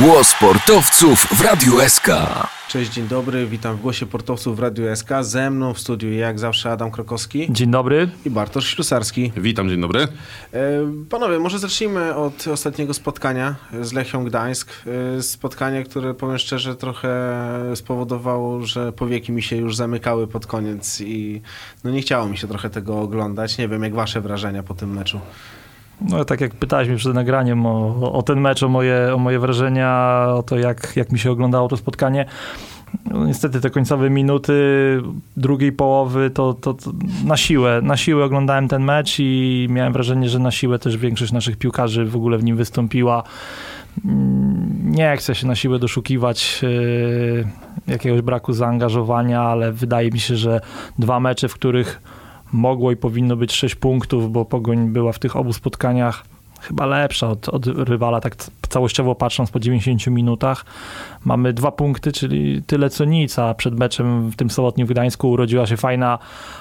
Głos sportowców w Radiu SK. Cześć, dzień dobry, witam w Głosie Portowców w Radiu SK. Ze mną w studiu jak zawsze Adam Krokowski Dzień dobry. i Bartosz Ślusarski. Witam, dzień dobry. E, Panowie, może zacznijmy od ostatniego spotkania z Lechią Gdańsk. E, Spotkanie, które powiem szczerze trochę spowodowało, że powieki mi się już zamykały pod koniec i no nie chciało mi się trochę tego oglądać. Nie wiem, jak wasze wrażenia po tym meczu. No, tak jak pytałeś mnie przed nagraniem o, o ten mecz, o moje, o moje wrażenia, o to jak, jak mi się oglądało to spotkanie. No, niestety te końcowe minuty drugiej połowy to, to, to na siłę, na siłę oglądałem ten mecz i miałem wrażenie, że na siłę też większość naszych piłkarzy w ogóle w nim wystąpiła. Mm, Nie chcę się na siłę doszukiwać yy, jakiegoś braku zaangażowania, ale wydaje mi się, że dwa mecze, w których mogło i powinno być 6 punktów, bo Pogoń była w tych obu spotkaniach chyba lepsza od, od rywala, tak całościowo patrząc po 90 minutach. Mamy dwa punkty, czyli tyle co nic, a przed meczem w tym sobotnim w Gdańsku urodziła się fajna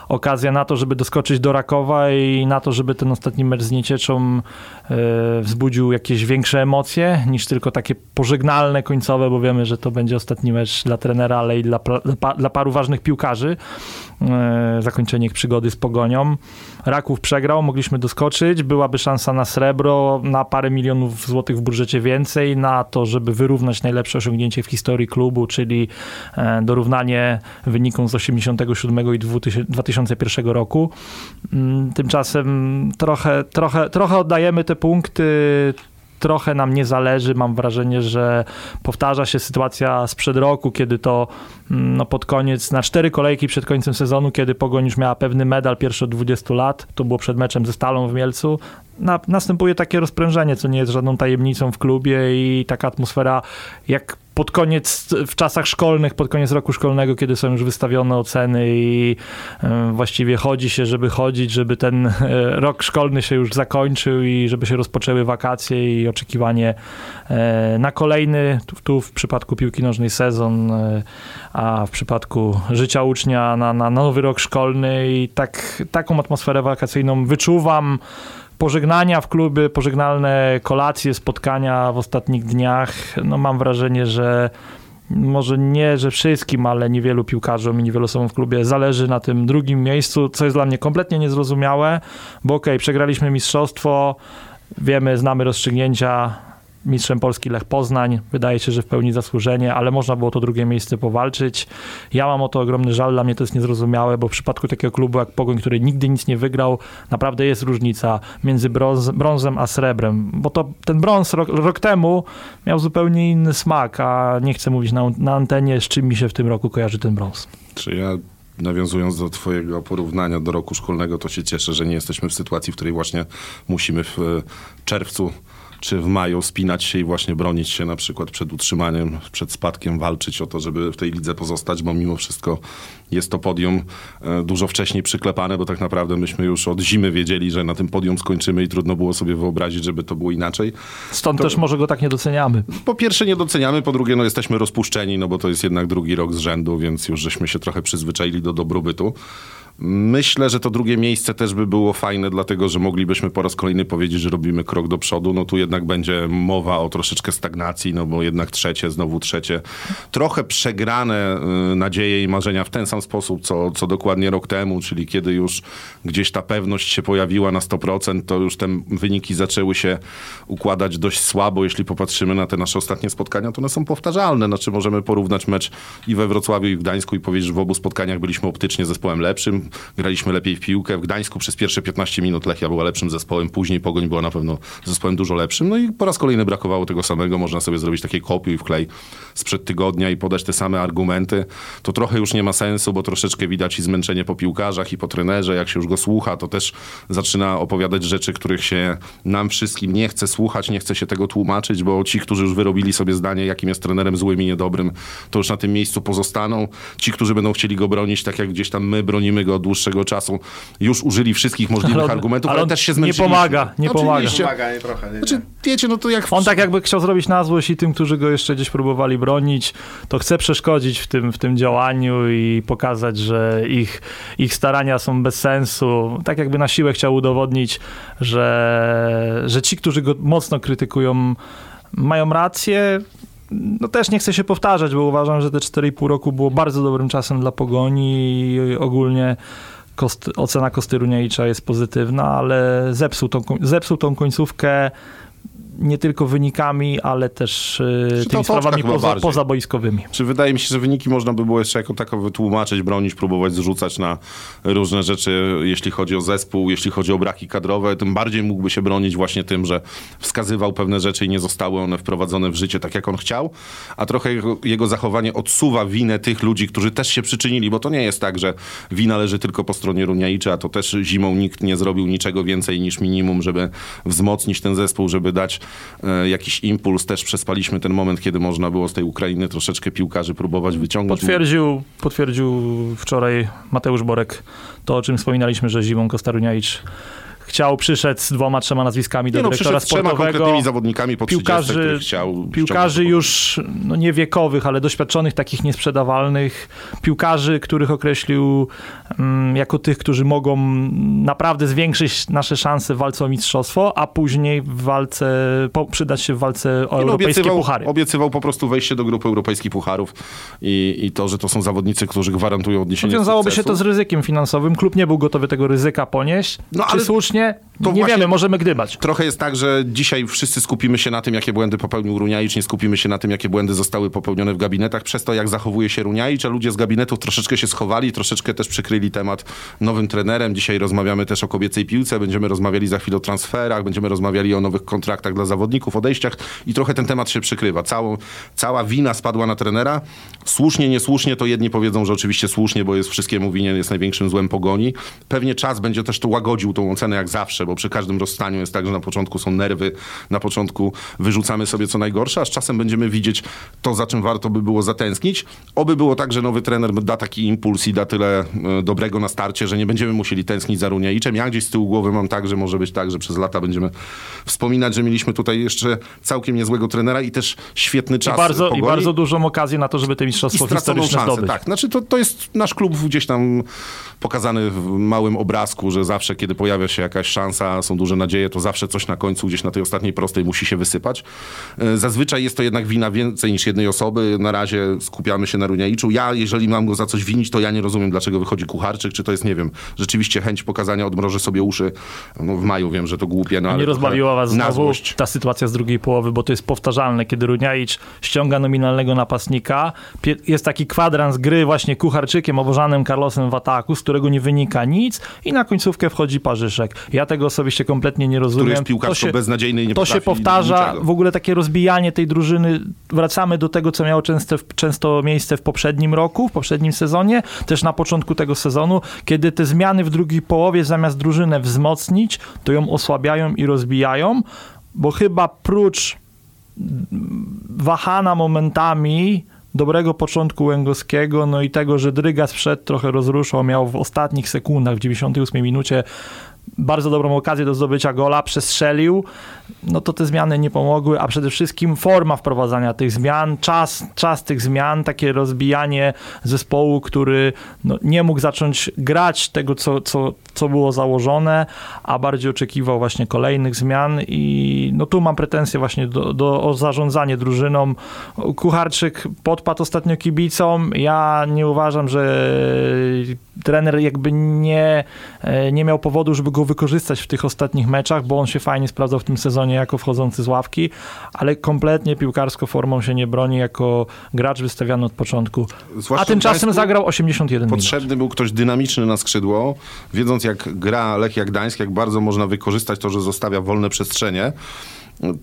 okazja na to, żeby doskoczyć do Rakowa i na to, żeby ten ostatni mecz z Niecieczą e, wzbudził jakieś większe emocje niż tylko takie pożegnalne, końcowe, bo wiemy, że to będzie ostatni mecz dla trenera, ale i dla, dla, dla paru ważnych piłkarzy. E, zakończenie ich przygody z Pogonią. Raków przegrał, mogliśmy doskoczyć, byłaby szansa na srebro, na parę milionów złotych w budżecie więcej, na to, żeby wyrównać najlepsze osiągnięcie w historii klubu, czyli e, dorównanie wynikom z 87 i 2000 2001 roku. Mm, Tymczasem trochę, trochę, trochę oddajemy te punkty, trochę nam nie zależy. Mam wrażenie, że powtarza się sytuacja sprzed roku, kiedy to mm, no, pod koniec, na cztery kolejki przed końcem sezonu, kiedy Pogoń już miała pewny medal pierwszy od 20 lat, to było przed meczem ze Stalą w Mielcu, na, następuje takie rozprężenie, co nie jest żadną tajemnicą w klubie i taka atmosfera jak pod koniec, w czasach szkolnych, pod koniec roku szkolnego, kiedy są już wystawione oceny i e, właściwie chodzi się, żeby chodzić, żeby ten e, rok szkolny się już zakończył i żeby się rozpoczęły wakacje i oczekiwanie e, na kolejny, tu, w przypadku piłki nożnej sezon, a w przypadku życia ucznia na, na nowy rok szkolny i tak, taką atmosferę wakacyjną wyczuwam pożegnania w klubie, pożegnalne kolacje, spotkania w ostatnich dniach. No mam wrażenie, że może nie, że wszystkim, ale niewielu piłkarzom i niewielu osobom w klubie zależy na tym drugim miejscu, co jest dla mnie kompletnie niezrozumiałe, bo okej, przegraliśmy mistrzostwo, wiemy, znamy rozstrzygnięcia, mistrzem Polski Lech Poznań, wydaje się, że w pełni zasłużenie, ale można było to drugie miejsce powalczyć. Ja mam o to ogromny żal, dla mnie to jest niezrozumiałe, bo w przypadku takiego klubu jak Pogoń, który nigdy nic nie wygrał, naprawdę jest różnica między brąz, brązem a srebrem, bo to ten brąz rok, rok temu miał zupełnie inny smak, a nie chcę mówić na, na antenie, z czym mi się w tym roku kojarzy ten brąz. Czy ja, nawiązując do twojego porównania do roku szkolnego, to się cieszę, że nie jesteśmy w sytuacji, w której właśnie musimy w e, czerwcu czy w maju spinać się i właśnie bronić się na przykład przed utrzymaniem, przed spadkiem, walczyć o to, żeby w tej lidze pozostać, bo mimo wszystko jest to podium e, dużo wcześniej przyklepane, bo tak naprawdę myśmy już od zimy wiedzieli, że na tym podium skończymy i trudno było sobie wyobrazić, żeby to było inaczej. Stąd też może go tak nie doceniamy. Po pierwsze nie doceniamy, po drugie no jesteśmy rozpuszczeni, no bo to jest jednak drugi rok z rzędu, więc już żeśmy się trochę przyzwyczaili do dobrobytu. Myślę, że to drugie miejsce też by było fajne, dlatego że moglibyśmy po raz kolejny powiedzieć, że robimy krok do przodu. No tu jednak będzie mowa o troszeczkę stagnacji, no bo jednak trzecie, znowu trzecie. Trochę przegrane y, nadzieje i marzenia w ten sam sposób, co, co dokładnie rok temu, czyli kiedy już gdzieś ta pewność się pojawiła na 100%, to już te wyniki zaczęły się układać dość słabo. Jeśli popatrzymy na te nasze ostatnie spotkania, to one są powtarzalne. Znaczy możemy porównać mecz i we Wrocławiu, i w Gdańsku i powiedzieć, że w obu spotkaniach byliśmy optycznie zespołem lepszym, graliśmy lepiej w piłkę. W Gdańsku przez pierwsze 15 minut Lechia była lepszym zespołem, później Pogoń była na pewno zespołem dużo lepszym. No i po raz kolejny brakowało tego samego. Można sobie zrobić takie kopiuj i wklej sprzed tygodnia i podać te same argumenty. To trochę już nie ma sensu, bo troszeczkę widać i zmęczenie po piłkarzach i po trenerze. Jak się już go słucha, to też zaczyna opowiadać rzeczy, których się nam wszystkim nie chce słuchać, nie chce się tego tłumaczyć, bo ci, którzy już wyrobili sobie zdanie, jakim jest trenerem złym i niedobrym, to już na tym miejscu pozostaną. Ci, którzy będą chcieli go bronić, tak jak gdzieś tam my bronimy go od dłuższego czasu, już użyli wszystkich możliwych on- argumentów, ale, ale on też się nie zmęczyliśmy. pomaga, nie pomaga. Oczywiście. Pomaga nie trochę. Nie, Znaczy, wiecie, no to jak... On tak jakby chciał zrobić na złość i tym, którzy go jeszcze gdzieś próbowali bronić, to chce przeszkodzić w tym, w tym działaniu i pokazać, że ich, ich starania są bez sensu. Tak jakby na siłę chciał udowodnić, że, że ci, którzy go mocno krytykują, mają rację. No też nie chcę się powtarzać, bo uważam, że te 4,5 roku było bardzo dobrym czasem dla Pogoni i ogólnie kost, ocena Kosty Runiejcza jest pozytywna, ale zepsuł tą, zepsuł tą końcówkę nie tylko wynikami, ale też y, tymi sprawami poza, pozaboiskowymi. Czy wydaje mi się, że wyniki można by było jeszcze jako tako wytłumaczyć, bronić, próbować zrzucać na różne rzeczy, jeśli chodzi o zespół, jeśli chodzi o braki kadrowe, tym bardziej mógłby się bronić właśnie tym, że wskazywał pewne rzeczy i nie zostały one wprowadzone w życie tak, jak on chciał, a trochę jego, jego zachowanie odsuwa winę tych ludzi, którzy też się przyczynili, bo to nie jest tak, że wina leży tylko po stronie Runiajczy, a to też zimą nikt nie zrobił niczego więcej niż minimum, żeby wzmocnić ten zespół, żeby dać E, jakiś impuls. Też przespaliśmy ten moment, kiedy można było z tej Ukrainy troszeczkę piłkarzy próbować wyciągnąć. Potwierdził, potwierdził wczoraj Mateusz Borek to, o czym wspominaliśmy, że zimą Kostaruniajcz chciał, przyszedł z dwoma, trzema nazwiskami do nie no, dyrektora sportowego. Z trzema zawodnikami po piłkarzy, chciał piłkarzy już no nie wiekowych, ale doświadczonych, takich niesprzedawalnych. Piłkarzy, których określił um, jako tych, którzy mogą naprawdę zwiększyć nasze szanse w walce o mistrzostwo, a później w walce, po, przydać się w walce o no, europejskie obiecywał, puchary. Obiecywał po prostu wejście do grupy europejskich pucharów i, i to, że to są zawodnicy, którzy gwarantują odniesienie Wiązałoby się to z ryzykiem finansowym. Klub nie był gotowy tego ryzyka ponieść. No, ale... Czy słusznie to nie wiemy, możemy gdybać. Trochę jest tak, że dzisiaj wszyscy skupimy się na tym, jakie błędy popełnił Runiajicz, nie skupimy się na tym, jakie błędy zostały popełnione w gabinetach, przez to, jak zachowuje się Runiajicz, a ludzie z gabinetów troszeczkę się schowali, troszeczkę też przykryli temat nowym trenerem. Dzisiaj rozmawiamy też o kobiecej piłce, będziemy rozmawiali za chwilę o transferach, będziemy rozmawiali o nowych kontraktach dla zawodników, odejściach i trochę ten temat się przykrywa. Całą, cała wina spadła na trenera. Słusznie, niesłusznie, to jedni powiedzą, że oczywiście słusznie, bo jest wszystkiemu winien, jest największym złem pogoni. Pewnie czas będzie też to łagodził tą ocenę, jak zawsze, bo przy każdym rozstaniu jest tak, że na początku są nerwy, na początku wyrzucamy sobie co najgorsze, a z czasem będziemy widzieć to, za czym warto by było zatęsknić. Oby było tak, że nowy trener da taki impuls i da tyle e, dobrego na starcie, że nie będziemy musieli tęsknić za Runiaiczem. Ja gdzieś z tyłu głowy mam tak, że może być tak, że przez lata będziemy wspominać, że mieliśmy tutaj jeszcze całkiem niezłego trenera i też świetny czas. I bardzo, i bardzo dużą okazję na to, żeby te mistrzostwo historyczne szansę, zdobyć. Tak, znaczy to, to jest nasz klub gdzieś tam pokazany w małym obrazku, że zawsze, kiedy pojawia się jakaś szansa, są duże nadzieje, to zawsze coś na końcu, gdzieś na tej ostatniej prostej musi się wysypać. E, zazwyczaj jest to jednak wina więcej niż jednej osoby. Na razie skupiamy się na Runiajiczu. Ja, jeżeli mam go za coś winić, to ja nie rozumiem, dlaczego wychodzi Kucharczyk, czy to jest, nie wiem, rzeczywiście chęć pokazania, odmrożę sobie uszy. No, w maju wiem, że to głupie, no ale Nie rozbawiła was znowu ta sytuacja z drugiej połowy, bo to jest powtarzalne, kiedy Runiajicz ściąga nominalnego napastnika, jest taki kwadrans gry właśnie Kucharczykiem, obożanym Carlosem w ataku, z którego nie wynika nic i na końcówkę wchodzi Parzyszek. Ja tego osobiście kompletnie nie rozumiem. Który jest piłkarsko beznadziejny i nie To się powtarza, niczego. w ogóle takie rozbijanie tej drużyny. Wracamy do tego, co miało często, często miejsce w poprzednim roku, w poprzednim sezonie, też na początku tego sezonu, kiedy te zmiany w drugiej połowie zamiast drużynę wzmocnić, to ją osłabiają i rozbijają, bo chyba prócz wahana momentami dobrego początku Łęgowskiego, no i tego, że Dryga sprzed trochę rozruszał, miał w ostatnich sekundach, w 98 minucie bardzo dobrą okazję do zdobycia gola, przestrzelił, no to te zmiany nie pomogły, a przede wszystkim forma wprowadzania tych zmian, czas, czas tych zmian, takie rozbijanie zespołu, który no, nie mógł zacząć grać tego, co, co, co było założone, a bardziej oczekiwał właśnie kolejnych zmian i no tu mam pretensje właśnie do, do, o zarządzanie drużyną. Kucharczyk podpadł ostatnio kibicom, ja nie uważam, że trener jakby nie, e, nie miał powodu, żeby go wykorzystać w tych ostatnich meczach, bo on się fajnie sprawdzał w tym sezonie jako wchodzący z ławki, ale kompletnie piłkarsko formą się nie broni jako gracz wystawiany od początku. Zwłaszcza A tymczasem zagrał 81 Potrzebny minut. był ktoś dynamiczny na skrzydło, wiedząc jak gra Lechia Gdańsk, jak bardzo można wykorzystać to, że zostawia wolne przestrzenie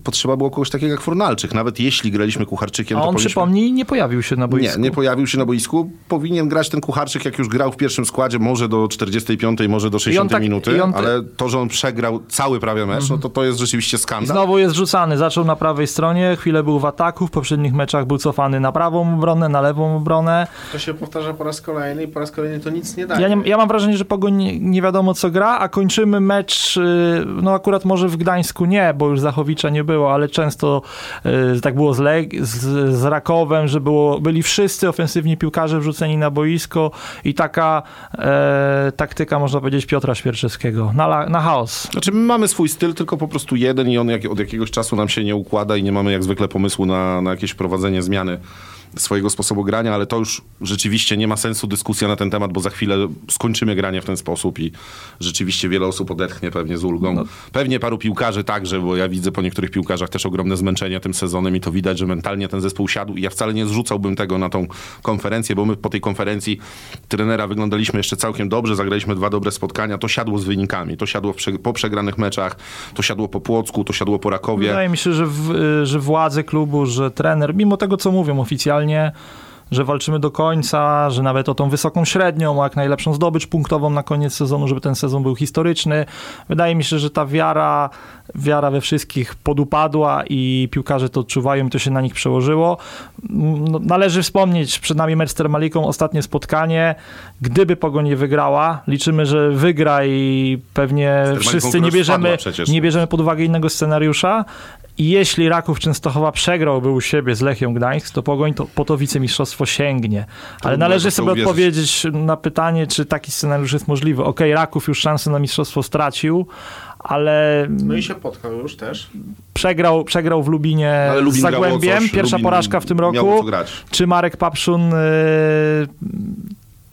potrzeba było kogoś takiego jak Fornalczyk. Nawet jeśli graliśmy Kucharczykiem, A on, powinniśmy... przypomnij, nie pojawił się na boisku. Nie, nie pojawił się na boisku. Powinien grać ten Kucharczyk, jak już grał w pierwszym składzie, może do 45, może do 60 tak, minuty, on... ale to, że on przegrał cały prawie mecz, no to to jest rzeczywiście skandal. I znowu jest rzucany. Zaczął na prawej stronie, chwilę był w ataku, w poprzednich meczach był cofany na prawą obronę, na lewą obronę. To się powtarza po raz kolejny i po raz kolejny to nic nie daje. Ja, nie, ja mam wrażenie, że Pogoń nie, nie, wiadomo co gra, a kończymy mecz, y, no akurat może w Gdańsku nie, bo już Zachowicz zabezpieczeniu było, ale często y, tak było z, z, z Rakowem, że było, byli wszyscy ofensywni piłkarze wrzuceni na boisko i taka e, taktyka, można powiedzieć, Piotra Świerczewskiego na, na chaos. Znaczy, my mamy swój styl, tylko po prostu jeden i on jak, od jakiegoś czasu nam się nie układa i nie mamy jak zwykle pomysłu na, na jakieś wprowadzenie zmiany swojego sposobu grania, ale to już rzeczywiście nie ma sensu dyskusja na ten temat, bo za chwilę skończymy granie w ten sposób i rzeczywiście wiele osób odetchnie pewnie z ulgą. Pewnie paru piłkarzy także, bo ja widzę po niektórych piłkarzach też ogromne zmęczenie tym sezonem i to widać, że mentalnie ten zespół siadł i ja wcale nie zrzucałbym tego na tą konferencję, bo my po tej konferencji trenera wyglądaliśmy jeszcze całkiem dobrze, zagraliśmy dwa dobre spotkania, to siadło z wynikami, to siadło prze, po przegranych meczach, to siadło po Płocku, to siadło po Rakowie. Wydaje mi się, że, w, y, że władze klubu, że trener, mimo tego, co mówią oficjalnie, że walczymy do końca, że nawet o tą wysoką średnią, o jak najlepszą zdobycz punktową na koniec sezonu, żeby ten sezon był historyczny. Wydaje mi się, że ta wiara, wiara we wszystkich podupadła i piłkarze to odczuwają i to się na nich przełożyło. No, należy wspomnieć, przed nami mecz z Termaliką, ostatnie spotkanie. Gdyby Pogoń nie wygrała, liczymy, że wygra i pewnie wszyscy nie bierzemy, nie bierzemy pod uwagę innego scenariusza. I jeśli Raków Częstochowa przegrałby u siebie z Lechią Gdańsk, to Pogoń to, po to wicemistrzostwo sięgnie. Ale Trudno należy to sobie uwierzyć. odpowiedzieć na pytanie, czy taki scenariusz jest możliwy. Okej, Raków już szansę na mistrzostwo stracił, ale No i się potkał już też. przegrał, przegrał w Lubinie Ale z Lubin grało Zagłębiem. Pierwsza Lubin porażka w tym roku. co grać. Czy Marek Papszun y,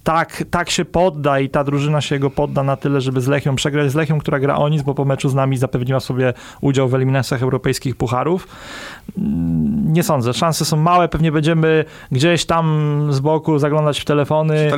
tak, tak się podda i ta drużyna się jego podda na tyle, żeby z Lechią przegrać z Lechią, która gra o nic, bo po meczu z nami zapewniła sobie udział w eliminacjach europejskich pucharów. Mm, Nie sądzę. Szanse są małe. Pewnie będziemy gdzieś tam z boku zaglądać w telefony,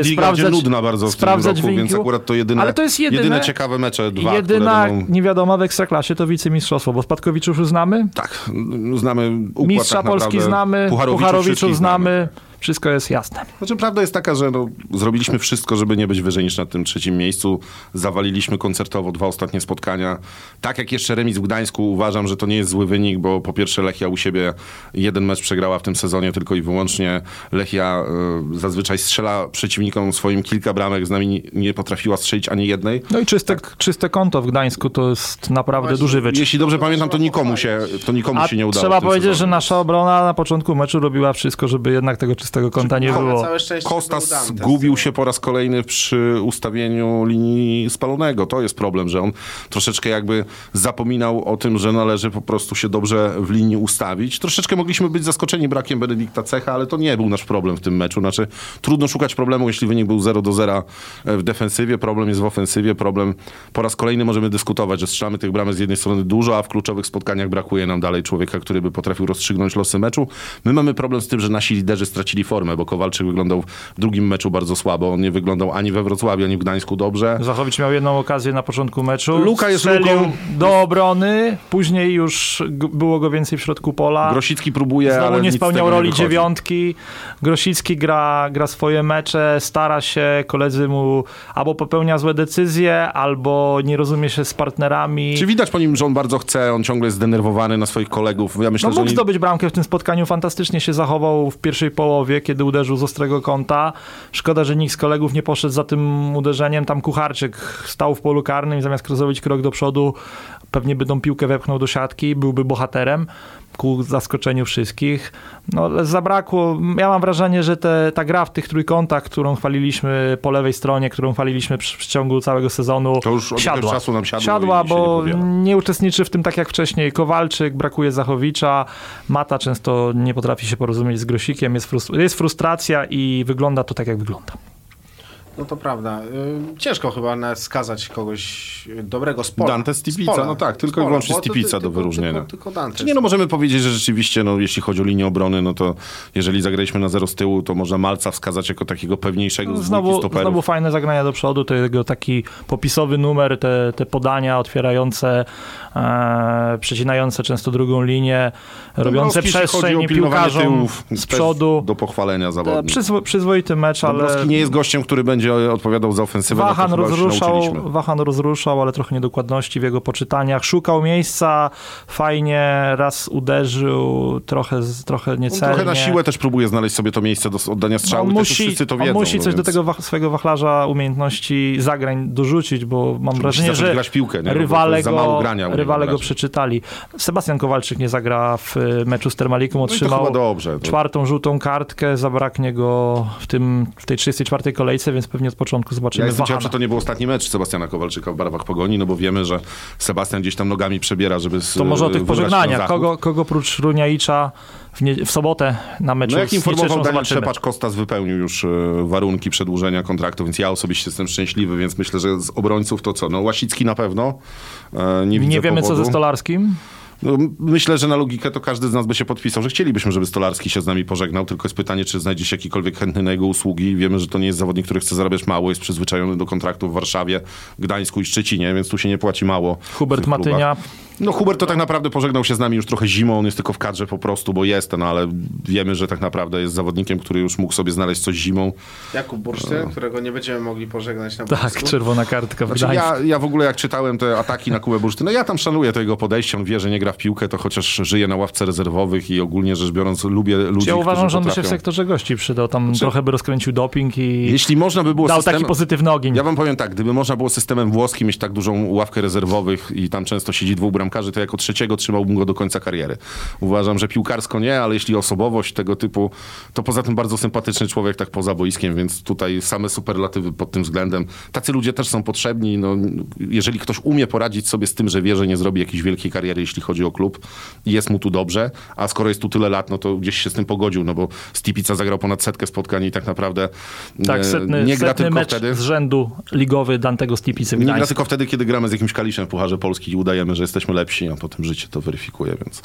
y, sprawdzać, nudna bardzo w tym sprawdzać roku, więc akurat to jedyne, Ale to jest jedyne- jedyne ciekawe mecze, dwa, Jedyna będą... niewiadoma w Ekstraklasie to wicemistrzostwo, bo Spadkowiczów już znamy, Tak, znamy układ Mistrza tak Polski znamy, Pucharowiczów Pucharowiczów wszystkich znamy. Wszystko jest jasne. Znaczy, prawda jest taka, że no, zrobiliśmy wszystko, żeby nie być wyżej niż na tym trzecim miejscu. Zawaliliśmy koncertowo dwa ostatnie spotkania. Tak jak jeszcze remis w Gdańsku, uważam, że to nie jest zły wynik, bo po pierwsze Lechia u siebie jeden mecz przegrała w tym sezonie tylko i wyłącznie. Lechia y, zazwyczaj strzela przeciwnikom swoim kilka bramek, z nami nie- nie potrafiła strzelić ani jednej. No i czyste, czyste konto w Gdańsku to jest naprawdę Właśnie. duży wyczyn. Jeśli dobrze pamiętam, to nikomu się, to nikomu A się nie udało. trzeba powiedzieć, że sezonie. nasza obrona na początku meczu robiła wszystko, żeby jednak tego czystego konta nie Ale było. całe szczęście Kostas zgubił się po raz kolejny przy ustawieniu linii spalonego. To jest problem, że on troszeczkę jakby zapominał o tym, że należy po prostu się dobrze w linii ustawić. Troszeczkę mogliśmy być zaskoczeni brakiem Benedykta Cecha, ale to nie był nasz problem w tym meczu. Znaczy, trudno szukać problemu, jeśli wynik był 0 do 0 w defensywie. Problem jest w ofensywie. Problem po raz kolejny możemy dyskutować, że strzelamy tych bramek z jednej strony dużo, a w kluczowych spotkaniach brakuje nam dalej człowieka, który by potrafił rozstrzygnąć losy meczu. My mamy problem z tym, że nasi liderzy stracili formę, bo Kowalczyk wyglądał w drugim meczu bardzo słabo. On nie wyglądał ani we Wrocławiu, ani w Gdańsku dobrze. Zachowicz miał jedną okazję na początku meczu. Luka jest Luką. do obrony, później już było go więcej w środku pola. Grosicki próbuje, Znowu ale nie spełniał roli wychodzi. dziewiątki. Grosicki gra, gra swoje mecze, stara się, koledzy mu albo popełnia złe decyzje, albo nie rozumie się z partnerami. Czy widać po nim, że on bardzo chce, on ciągle jest zdenerwowany na swoich kolegów. Ja myślę, No że mógł oni... zdobyć bramkę w tym spotkaniu, fantastycznie się zachował w pierwszej połowie, kiedy uderzył z ostrego kąta. Szkoda, że nikt z kolegów nie poszedł za tym uderzeniem. Tam Kucharczyk stał w polu karnym i zamiast zrobić krok do przodu, pewnie by tą piłkę wepchnął do siatki, byłby bohaterem ku zaskoczeniu wszystkich. No zabrakło, ja mam wrażenie, że te, ta gra w tych trójkątach, którą chwaliliśmy po lewej stronie, którą chwaliliśmy przy, w ciągu całego sezonu, To już od siadła. czasu nam siadło siadła nie bo powiela. nie uczestniczy w tym tak jak wcześniej Kowalczyk, brakuje Zachowicza, Mata często nie potrafi się porozumieć z Grosikiem, jest, frustr- jest frustracja i wygląda to tak jak wygląda. No to prawda. Y, Ciężko chyba nawet skazać kogoś dobrego z pola. Dante Z Stipica, pola. no tak, tylko Z i wyłącznie Stipica do wyróżnienia. Tylko, tylko Dante. Czy nie, no możemy powiedzieć, że rzeczywiście, no, jeśli chodzi o linię obrony, no to jeżeli zagraliśmy na zero z tyłu, to można Malca wskazać jako takiego pewniejszego z dwójki Znowu, stoperów. znowu fajne zagrania do przodu, to jego taki popisowy numer, te, te podania otwierające, e, przecinające często drugą linię, robiące Dąbrowski, jeśli chodzi o przestrzeń pilnowanie piłkarzom tyłów, z przodu. Do pochwalenia E, zawodnik. Przyzwo, przyzwoity mecz, ale Dąbrowski nie jest gościem, który będzie odpowiadał za ofensywę, Wahan no się rozruszał. Wahan rozruszał, ale trochę niedokładności w jego poczytaniach. Szukał miejsca, fajnie, raz uderzył, trochę, trochę On niecelnie. trochę na siłę też próbuje znaleźć sobie to miejsce do oddania strzału. on i musi, wszyscy to on wiedzą. musi no coś do więc tego wach, swojego wachlarza umiejętności zagrań dorzucić, bo mam musi wrażenie, że piłkę, nie? Rywale, jest za mało go, grania rywale go przeczytali. Sebastian Kowalczyk nie zagra w y, meczu z Termaliką, No otrzymał chyba dobrze. Czwartą żółtą kartkę, zabraknie go w, tym, w tej 34. kolejce, więc pewnie od początku Ja zobaczymy jestem ciekaw, czy to nie był ostatni mecz Sebastiana Kowalczyka w barwach Pogoni, no bo wiemy, że Sebastian gdzieś tam nogami przebiera, żeby z, To może o tych pożegnaniach. Kogo, kogo prócz Runiaicza w, nie, w sobotę na meczu No jak informował Daniel. Szepacz, Kostas wypełnił już e, warunki przedłużenia kontraktu, więc ja osobiście jestem szczęśliwy, więc myślę, że z obrońców to co? No Łasicki na pewno. E, nie widzę Nie wiemy, co powodu. ze Stolarskim. No, myślę, że na logikę to każdy z nas by się podpisał, że chcielibyśmy, żeby Stolarski się z nami pożegnał, tylko jest pytanie, czy znajdzie się jakikolwiek chętny na jego usługi. Wiemy, że to nie jest zawodnik, który chce zarabiać mało, jest przyzwyczajony do kontraktów w Warszawie, Gdańsku i Szczecinie, więc tu się nie płaci mało. Hubert. Matynia. No Hubert to tak naprawdę pożegnał się z nami już trochę zimą, on jest tylko w kadrze po prostu, bo jest, no ale wiemy, że tak naprawdę jest zawodnikiem, który już mógł sobie znaleźć coś zimą. Jakub Bursztyn, którego nie będziemy mogli pożegnać na Tak, boisku. czerwona kartka w Znaczy, ja, ja w ogóle jak czytałem te ataki na Kubę Bursztyna, no ja tam szanuję to jego podejście, on wie, że nie gra w piłkę, to chociaż żyje na ławce rezerwowych i ogólnie rzecz biorąc lubię ludzi, Ja uważam, którzy że on by się w sektorze gości przydał. Tam trochę by rozkręcił doping i Jeśli można by było dał systemem... taki pozytywny ogień. Ja wam powiem tak, gdyby można było systemem włoskim mieć tak dużą ławkę rezerwowych i tam często siedzi dwóch bramkarzy, to jako trzeciego trzymałbym go do końca kariery. Uważam, że piłkarsko nie, ale jeśli osobowość tego typu, to poza tym bardzo sympatyczny człowiek tak poza boiskiem, więc tutaj same superlatywy pod tym względem. Tacy ludzie też są potrzebni. No, jeżeli ktoś umie poradzić sobie z tym, że wie, że nie zrobi jakiejś wielkiej kariery, jeśli chodzi o klub jest mu tu dobrze, a skoro jest tu tyle lat, no to gdzieś się z tym pogodził, no bo Stipica zagrał ponad setkę spotkań i tak naprawdę e, tak, setny, nie gra tylko wtedy. z rzędu ligowy Dantego Stipicy Nie gra tylko wtedy, kiedy gramy z jakimś kaliszem w Pucharze Polski i udajemy, że jesteśmy lepsi, a potem życie to weryfikuje, więc...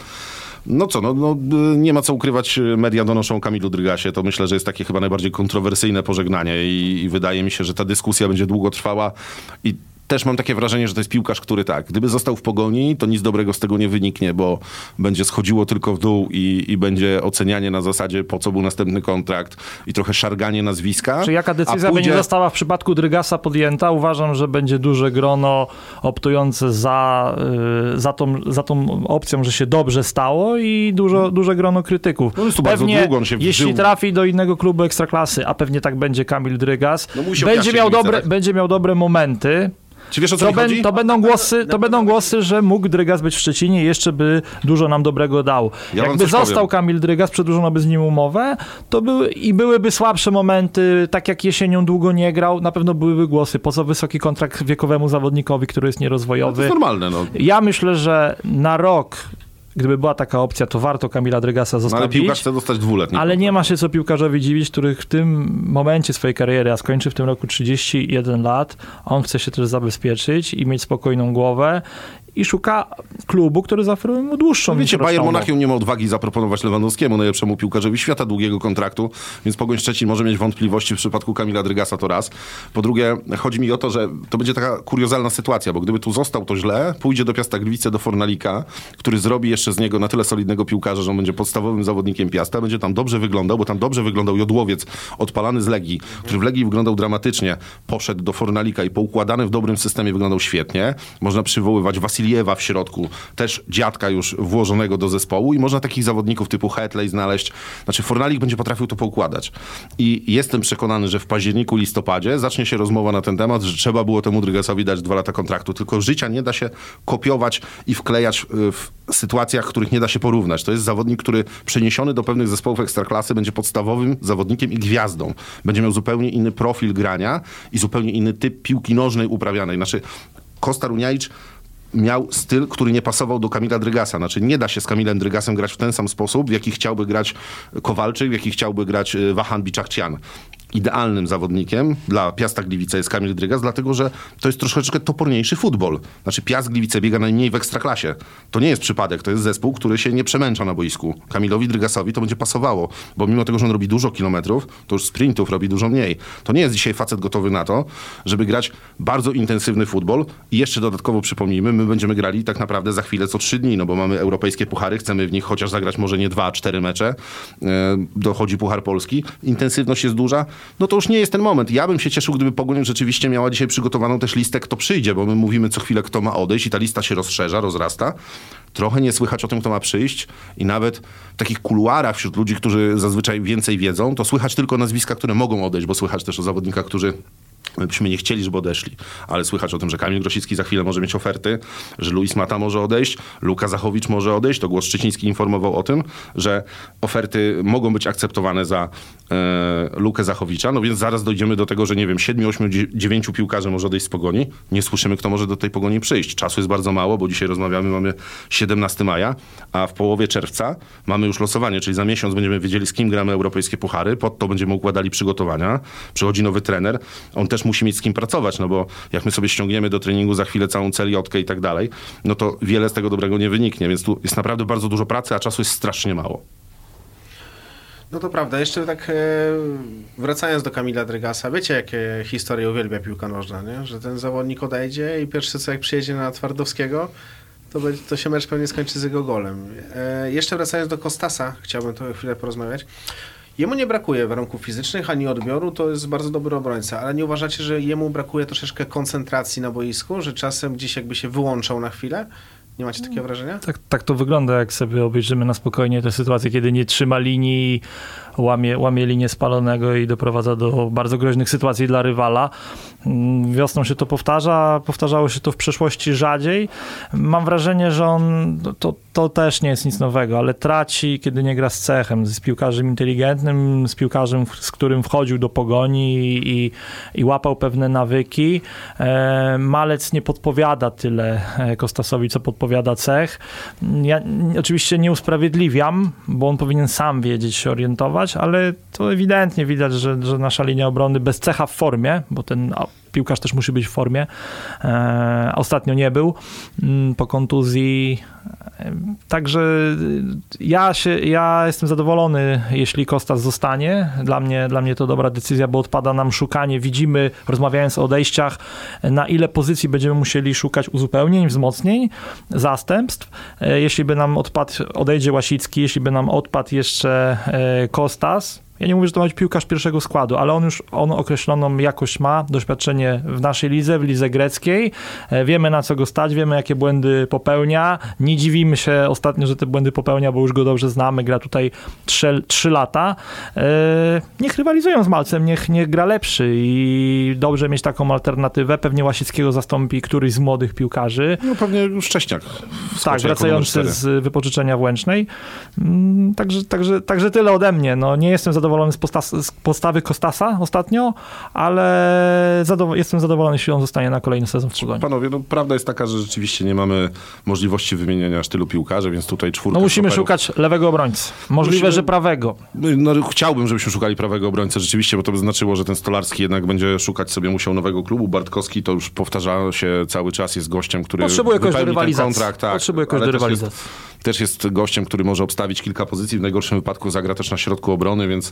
No co, no, no y, nie ma co ukrywać, y, media donoszą Kamilu Drygasie, to myślę, że jest takie chyba najbardziej kontrowersyjne pożegnanie i, i wydaje mi się, że ta dyskusja będzie długo trwała i też mam takie wrażenie, że to jest piłkarz, który tak, gdyby został w pogoni, to nic dobrego z tego nie wyniknie, bo będzie schodziło tylko w dół i, i będzie ocenianie na zasadzie, po co był następny kontrakt i trochę szarganie nazwiska. Czy jaka decyzja pójdzie- będzie została w przypadku Drygasa podjęta? Uważam, że będzie duże grono optujące za, y, za, tą, za tą opcją, że się dobrze stało i dużo, duże grono krytyków. No tu bardzo pewnie, długo, on się jeśli trafi do innego klubu ekstraklasy, a pewnie tak będzie Kamil Drygas, No będzie, miał dobre, tak? będzie miał dobre momenty. Czy wiesz o co To, ben, chodzi? to, będą głosy, to będą głosy, że mógł Drygas być w Szczecinie i jeszcze by dużo nam dobrego dał. Ja Jakby został powiem. Kamil Drygas, przedłużono by z nim umowę, to były, i byłyby słabsze momenty, tak jak jesienią długo nie grał, na pewno byłyby głosy, po co wysoki kontrakt wiekowemu zawodnikowi, który jest To nierozwojowy. jest normalne, no. Ja myślę, że na rok, gdyby była taka opcja, to warto Kamila Drygasa No, ale zostawić. piłkarz chce dostać dwuletni. Ale nie ma się co piłkarzowi dziwić, który w tym momencie swojej kariery, a skończy w tym roku 31 lat, on chce się też zabezpieczyć i mieć spokojną głowę i szuka klubu, który zaoferuje mu dłuższą No wiecie, Bayern. Monachium nie ma odwagi zaproponować Lewandowskiemu, najlepszemu piłkarzowi świata, długiego kontraktu, więc Pogoń Szczecin może mieć wątpliwości w przypadku Kamila Drygasa, to raz. Po drugie, chodzi mi o to, że to będzie taka kuriozalna sytuacja, bo gdyby tu został, to źle, pójdzie do Piasta Gliwice, do Fornalika, który zrobi jeszcze z niego na tyle solidnego piłkarza, że on będzie podstawowym zawodnikiem Piasta, będzie tam dobrze wyglądał, bo tam dobrze wyglądał Jodłowiec, odpalany z Legii, który w Legii wyglądał dramatycznie, poszedł do Fornalika i poukładany w dobrym systemie wyglądał świetnie. Można przywoływać Wasiliewa w środku, też dziadka już włożonego do zespołu i można takich zawodników typu Hetley znaleźć. Znaczy Fornalik będzie potrafił to poukładać. I jestem przekonany, że w październiku, listopadzie zacznie się rozmowa na ten temat, że trzeba było temu Drygasowi dać dwa lata kontraktu. Tylko życia nie da się kopiować i wklejać y, w sytuacjach, których nie da się porównać. To jest zawodnik, który przeniesiony do pewnych zespołów ekstraklasy będzie podstawowym zawodnikiem i gwiazdą. Będzie miał zupełnie inny profil grania i zupełnie inny typ piłki nożnej uprawianej. Znaczy Kosta Runiajcz miał styl, który nie pasował do Kamila Drygasa. Znaczy nie da się z Kamilem Drygasem grać w ten sam sposób, w jaki chciałby grać Kowalczyk, w jaki chciałby grać y, Wahan Biczakcian. Idealnym zawodnikiem dla Piasta Gliwice jest Kamil Drygas, dlatego że to jest troszeczkę toporniejszy futbol. Znaczy Piast Gliwice biega najmniej w ekstraklasie. To nie jest przypadek, to jest zespół, który się nie przemęcza na boisku. Kamilowi Drygasowi to będzie pasowało, bo mimo tego, że on robi dużo kilometrów, to już sprintów robi dużo mniej. To nie jest dzisiaj facet gotowy na to, żeby grać bardzo intensywny futbol i jeszcze dodatkowo przypomnijmy, my będziemy grali tak naprawdę za chwilę co trzy dni, no bo mamy europejskie puchary, chcemy w nich chociaż zagrać może nie dwa, cztery mecze. E, dochodzi Puchar Polski. Intensywność jest duża no to już nie jest ten moment. Ja bym się cieszył, gdyby Pogoń rzeczywiście miała dzisiaj przygotowaną też listę, kto przyjdzie, bo my mówimy co chwilę, kto ma odejść i ta lista się rozszerza, rozrasta. Trochę nie słychać o tym, kto ma przyjść i nawet w takich kuluarach wśród ludzi, którzy zazwyczaj więcej wiedzą, to słychać tylko nazwiska, które mogą odejść, bo słychać też o zawodnikach, którzy byśmy nie chcieli, żeby odeszli, ale słychać o tym, że Kamil Grosicki za chwilę może mieć oferty, że Luis Mata może odejść, Luka Zachowicz może odejść. To głos Szczeciński informował o tym, że oferty mogą być akceptowane za e, Lukę Zachowicza. No więc zaraz dojdziemy do tego, że nie wiem, 7, 8, 9 piłkarzy może odejść z pogoni. Nie słyszymy, kto może do tej pogoni przyjść. Czasu jest bardzo mało, bo dzisiaj rozmawiamy, mamy 17 maja, a w połowie czerwca mamy już losowanie, czyli za miesiąc będziemy wiedzieli, z kim gramy europejskie puchary. Pod to będziemy układali przygotowania. Przychodzi nowy trener. On też musi mieć z kim pracować, no bo jak my sobie ściągniemy do treningu za chwilę całą celiotkę i tak dalej, no to wiele z tego dobrego nie wyniknie, więc tu jest naprawdę bardzo dużo pracy, a czasu jest strasznie mało. No to prawda. Jeszcze tak e, wracając do Kamila Drygasa, wiecie jakie historie uwielbia piłka nożna, nie? Że ten zawodnik odejdzie i pierwsze co jak przyjedzie na Twardowskiego, to, będzie, to się mecz pewnie skończy z jego golem. E, jeszcze wracając do Kostasa, chciałbym tu chwilę porozmawiać. Jemu nie brakuje warunków fizycznych ani odbioru, to jest bardzo dobry obrońca, ale nie uważacie, że jemu brakuje troszeczkę koncentracji na boisku, że czasem gdzieś jakby się wyłączał na chwilę? Nie macie takiego wrażenia? Tak, tak to wygląda, jak sobie obejrzymy na spokojnie tę sytuację, kiedy nie trzyma linii, łamie, łamie linię spalonego i doprowadza do bardzo groźnych sytuacji dla rywala. Mm, wiosną się to powtarza, powtarzało się to w przeszłości rzadziej. Mam wrażenie, że on, to, to też nie jest nic nowego, ale traci, kiedy nie gra z cechem, z piłkarzem inteligentnym, z piłkarzem, z którym wchodził do pogoni i, i łapał pewne nawyki. E, Malec nie podpowiada tyle e, Kostasowi, co podpowiada cech. Ja oczywiście nie usprawiedliwiam, bo on powinien sam wiedzieć się orientować, ale to ewidentnie widać, że, że nasza linia obrony bez cecha w formie, bo ten piłkarz też musi być w formie. E, ostatnio nie był mm, po kontuzji. E, także ja, się, ja jestem zadowolony, jeśli Kostas zostanie. Dla mnie, dla mnie to dobra decyzja, bo odpada nam szukanie. Widzimy, rozmawiając o odejściach, na ile pozycji będziemy musieli szukać uzupełnień, wzmocnień, zastępstw. E, jeśli by nam odpadł, odejdzie Łasicki, jeśli by nam odpadł jeszcze Kostas, ja nie mówię, że to ma być piłkarz pierwszego składu, ale on już on określoną jakość ma, doświadczenie w naszej lidze, w lidze greckiej. E, wiemy na co go stać, wiemy jakie błędy popełnia. Nie dziwimy się ostatnio, że te błędy popełnia, bo już go dobrze znamy. Gra tutaj 3, 3 lata. E, niech rywalizują z Malcem, niech, niech gra lepszy i dobrze mieć taką alternatywę. Pewnie Łasickiego zastąpi któryś z młodych piłkarzy. No pewnie już Szcześniak. Tak, wracający z wypożyczenia w Łęcznej. Mm, także, także, także tyle ode mnie. No, nie jestem zadowolony zadowolony z, posta- z postawy Kostasa ostatnio, ale zadow- jestem zadowolony, jeśli on zostanie na kolejny sezon w Pogoni. Panowie, no prawda jest taka, że rzeczywiście nie mamy możliwości wymienienia aż tylu piłkarzy, więc tutaj czwórka... No musimy stoperów. szukać lewego obrońcy. Możliwe, musimy... że prawego. No, chciałbym, żebyśmy szukali prawego obrońcę rzeczywiście, bo to by znaczyło, że ten Stolarski jednak będzie szukać sobie musiał nowego klubu. Bartkowski to już powtarza się cały czas, jest gościem, który Potrzebuje do rywalizacji. kontrakt. Tak, Potrzebuje kogoś do rywalizacji. Jest, też jest gościem, który może obstawić kilka pozycji, w najgorszym wypadku zagra też na środku obrony, więc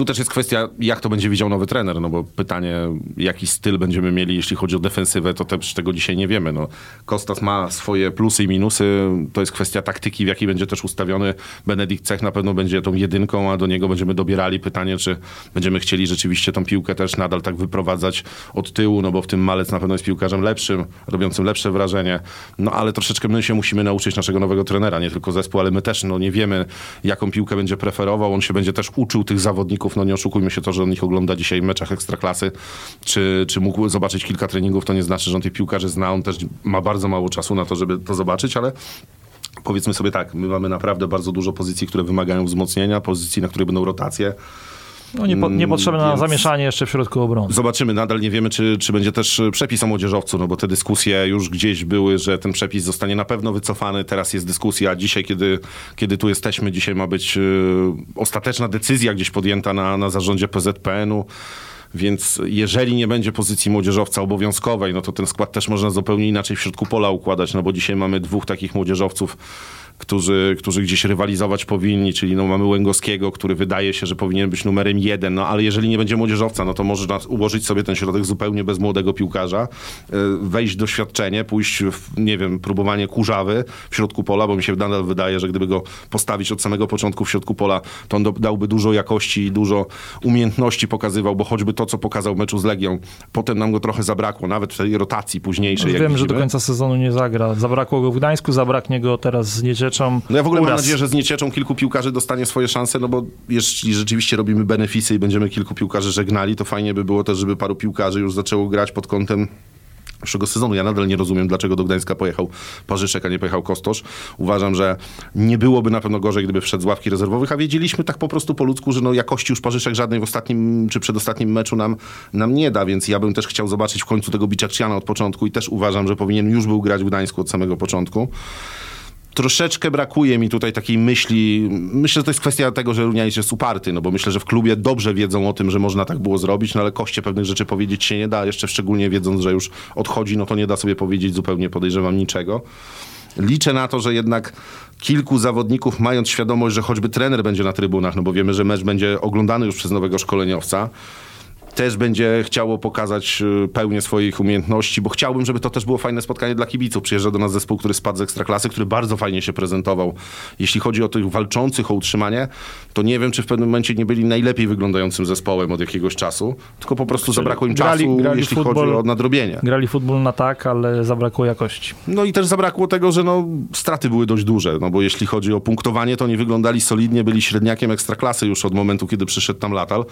tu też jest kwestia, jak to będzie widział nowy trener, no bo pytanie, jaki styl będziemy mieli, jeśli chodzi o defensywę, to też tego dzisiaj nie wiemy. No, Kostas ma swoje plusy i minusy, to jest kwestia taktyki, w jakiej będzie też ustawiony. Benedikt Cech na pewno będzie tą jedynką, a do niego będziemy dobierali pytanie, czy będziemy chcieli rzeczywiście tą piłkę też nadal tak wyprowadzać od tyłu, no bo w tym Malec na pewno jest piłkarzem lepszym, robiącym lepsze wrażenie. No ale troszeczkę my się musimy nauczyć naszego nowego trenera, nie tylko zespół, ale my też no, nie wiemy, jaką piłkę będzie preferował. On się będzie też uczył tych zawodników no nie oszukujmy się to, że on ich ogląda dzisiaj w meczach ekstraklasy, czy, czy mógł zobaczyć kilka treningów, to nie znaczy, że on tych piłkarzy zna, on też ma bardzo mało czasu na to, żeby to zobaczyć, ale powiedzmy sobie tak, my mamy naprawdę bardzo dużo pozycji, które wymagają wzmocnienia, pozycji, na których będą rotacje. No nie, po, niepotrzebne Więc... zamieszanie jeszcze w środku obrony. Zobaczymy, nadal nie wiemy, czy, czy będzie też przepis o młodzieżowcu, no bo te dyskusje już gdzieś były, że ten przepis zostanie na pewno wycofany. Teraz jest dyskusja, dzisiaj, kiedy, kiedy tu jesteśmy, dzisiaj ma być y, ostateczna decyzja gdzieś podjęta na, na zarządzie PZPN-u. Więc jeżeli nie będzie pozycji młodzieżowca obowiązkowej, no to ten skład też można zupełnie inaczej w środku pola układać, no bo dzisiaj mamy dwóch takich młodzieżowców, którzy, którzy gdzieś rywalizować powinni, czyli no mamy Łęgowskiego, który wydaje się, że powinien być numerem jeden, no ale jeżeli nie będzie młodzieżowca, no to może ułożyć sobie ten środek zupełnie bez młodego piłkarza, e, wejść doświadczenie, pójść w, nie wiem, próbowanie kurzawy w środku pola, bo mi się nadal wydaje, że gdyby go postawić od samego początku w środku pola, to on dałby dużo jakości i dużo umiejętności pokazywał, bo choćby to, co pokazał w meczu z Legią, potem nam go trochę zabrakło, nawet w tej rotacji późniejszej. Wiem, że do końca sezonu nie zagra. Zabrakło go w Gdańsku, zabraknie go teraz z No ja w ogóle Uraz. mam nadzieję, że z Niecieczą kilku piłkarzy dostanie swoje szanse, no bo jeśli rzeczywiście robimy benefisy i będziemy kilku piłkarzy żegnali, to fajnie by było też, żeby paru piłkarzy już zaczęło grać pod kątem przyszłego sezonu. Ja nadal nie rozumiem, dlaczego do Gdańska pojechał Parzyszek, a nie pojechał Kostosz. Uważam, że nie byłoby na pewno gorzej, gdyby wszedł z ławki rezerwowych, a wiedzieliśmy tak po prostu po ludzku, że no jakości już Parzyszek żadnej w ostatnim czy przedostatnim meczu nam, nam nie da, więc ja bym też chciał zobaczyć w końcu tego Biczaksiana od początku i też uważam, że powinien już był grać w Gdańsku od samego początku troszeczkę brakuje mi tutaj takiej myśli. Myślę, że to jest kwestia tego, że Runianic jest uparty, no bo myślę, że w klubie dobrze wiedzą o tym, że można tak było zrobić, no ale koście pewnych rzeczy powiedzieć się nie da, jeszcze szczególnie wiedząc, że już odchodzi, no to nie da sobie powiedzieć zupełnie, podejrzewam, niczego. Liczę na to, że jednak kilku zawodników, mając świadomość, że choćby trener będzie na trybunach, no bo wiemy, że mecz będzie oglądany już przez nowego szkoleniowca, też będzie chciało pokazać y, pełnię swoich umiejętności, bo chciałbym, żeby to też było fajne spotkanie dla kibiców. Przyjeżdża do nas zespół, który spadł z Ekstraklasy, który bardzo fajnie się prezentował. Jeśli chodzi o tych walczących o utrzymanie, to nie wiem, czy w pewnym momencie nie byli najlepiej wyglądającym zespołem od jakiegoś czasu, tylko po prostu zabrakło im grali, czasu, grali jeśli futbol, chodzi o nadrobienie. Grali futbol na tak, ale zabrakło jakości. No i też zabrakło tego, że no, straty były dość duże, no bo jeśli chodzi o punktowanie, to nie wyglądali solidnie, byli średniakiem Ekstraklasy już od momentu, kiedy przyszedł tam Latal.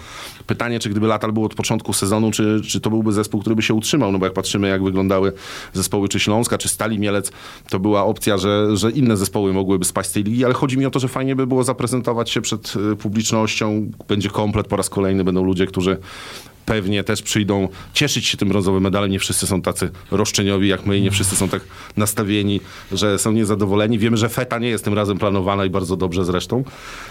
Pytanie, czy gdyby Latal był od początku sezonu, czy, czy to byłby zespół, który by się utrzymał, no bo jak patrzymy, jak wyglądały zespoły czy Śląska, czy Stali Mielec, to była opcja, że, że inne zespoły mogłyby spaść z tej ligi, ale chodzi mi o to, że fajnie by było zaprezentować się przed y, publicznością, będzie komplet po raz kolejny, będą ludzie, którzy pewnie też przyjdą cieszyć się tym brązowym medalem. Nie wszyscy są tacy roszczeniowi jak my i nie wszyscy są tak nastawieni, że są niezadowoleni. Wiemy, że feta nie jest tym razem planowana i bardzo dobrze zresztą.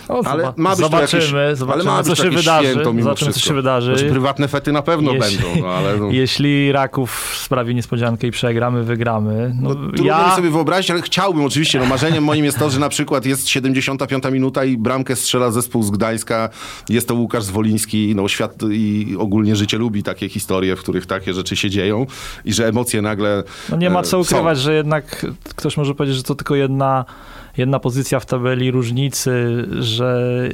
O, ale ma być zobaczymy, jakieś, zobaczymy, ale ma co się wydarzy. Zobaczymy, co się wydarzy. Znaczy, prywatne fety na pewno jeśli, będą. No, ale no. Jeśli Raków sprawi niespodziankę i przegramy, wygramy. No, no trudno ja... mi sobie wyobrazić, ale chciałbym oczywiście. No, marzeniem moim jest to, że na przykład jest 75 minuta i bramkę strzela zespół z Gdańska. Jest to Łukasz Zwoliński. No, świat i ogólnie ogólnie życie lubi takie historie, w których takie rzeczy się dzieją i że emocje nagle. No nie ma co e, ukrywać, są. że jednak ktoś może powiedzieć, że to tylko jedna, jedna pozycja w tabeli różnicy, że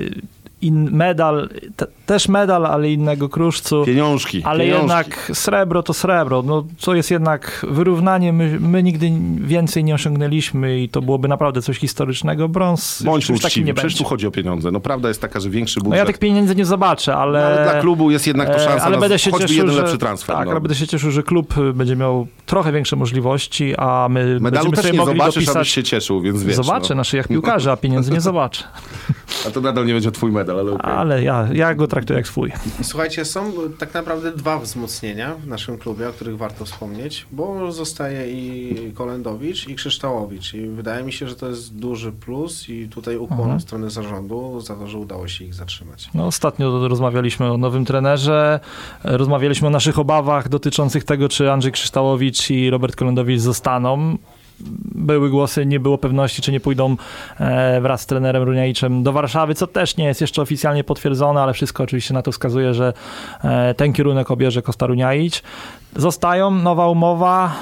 in, medal, te, też medal, ale innego kruszcu. Pieniążki. Ale pieniążki. jednak srebro to srebro. No, to jest jednak wyrównanie. My, my nigdy więcej nie osiągnęliśmy i to byłoby naprawdę coś historycznego. Brąz Bądź już taki nie Przecież tu chodzi o pieniądze. No prawda jest taka, że większy budżet. No ja tych pieniędzy nie zobaczę, ale... No, ale dla klubu jest jednak to e, szansa ale na będę się choćby cieszył, jeden że, lepszy transfer. Tak, no. ale będę się cieszył, że klub będzie miał trochę większe możliwości, a my Medalu będziemy sobie nie mogli zobaczysz, dopisać... się cieszył, więc wiesz. Zobaczę no. na szyjach piłkarzy, a pieniędzy nie zobaczę. A to nadal nie będzie twój medal, ale okay. Ale ja, ja go traktuję jak swój. Słuchajcie, są tak naprawdę dwa wzmocnienia w naszym klubie, o których warto wspomnieć, bo zostaje i Kolendowicz i Krzyształowicz i wydaje mi się, że to jest duży plus i tutaj ukłon mhm. strony zarządu za to, że udało się ich zatrzymać. No, ostatnio rozmawialiśmy o nowym trenerze, rozmawialiśmy o naszych obawach dotyczących tego, czy Andrzej Krzyształowicz i Robert Kolendowicz zostaną były głosy, nie było pewności, czy nie pójdą e, wraz z trenerem Runiaiczem do Warszawy, co też nie jest jeszcze oficjalnie potwierdzone, ale wszystko oczywiście na to wskazuje, że e, ten kierunek obierze Kosta Runiaić. Zostają, nowa umowa,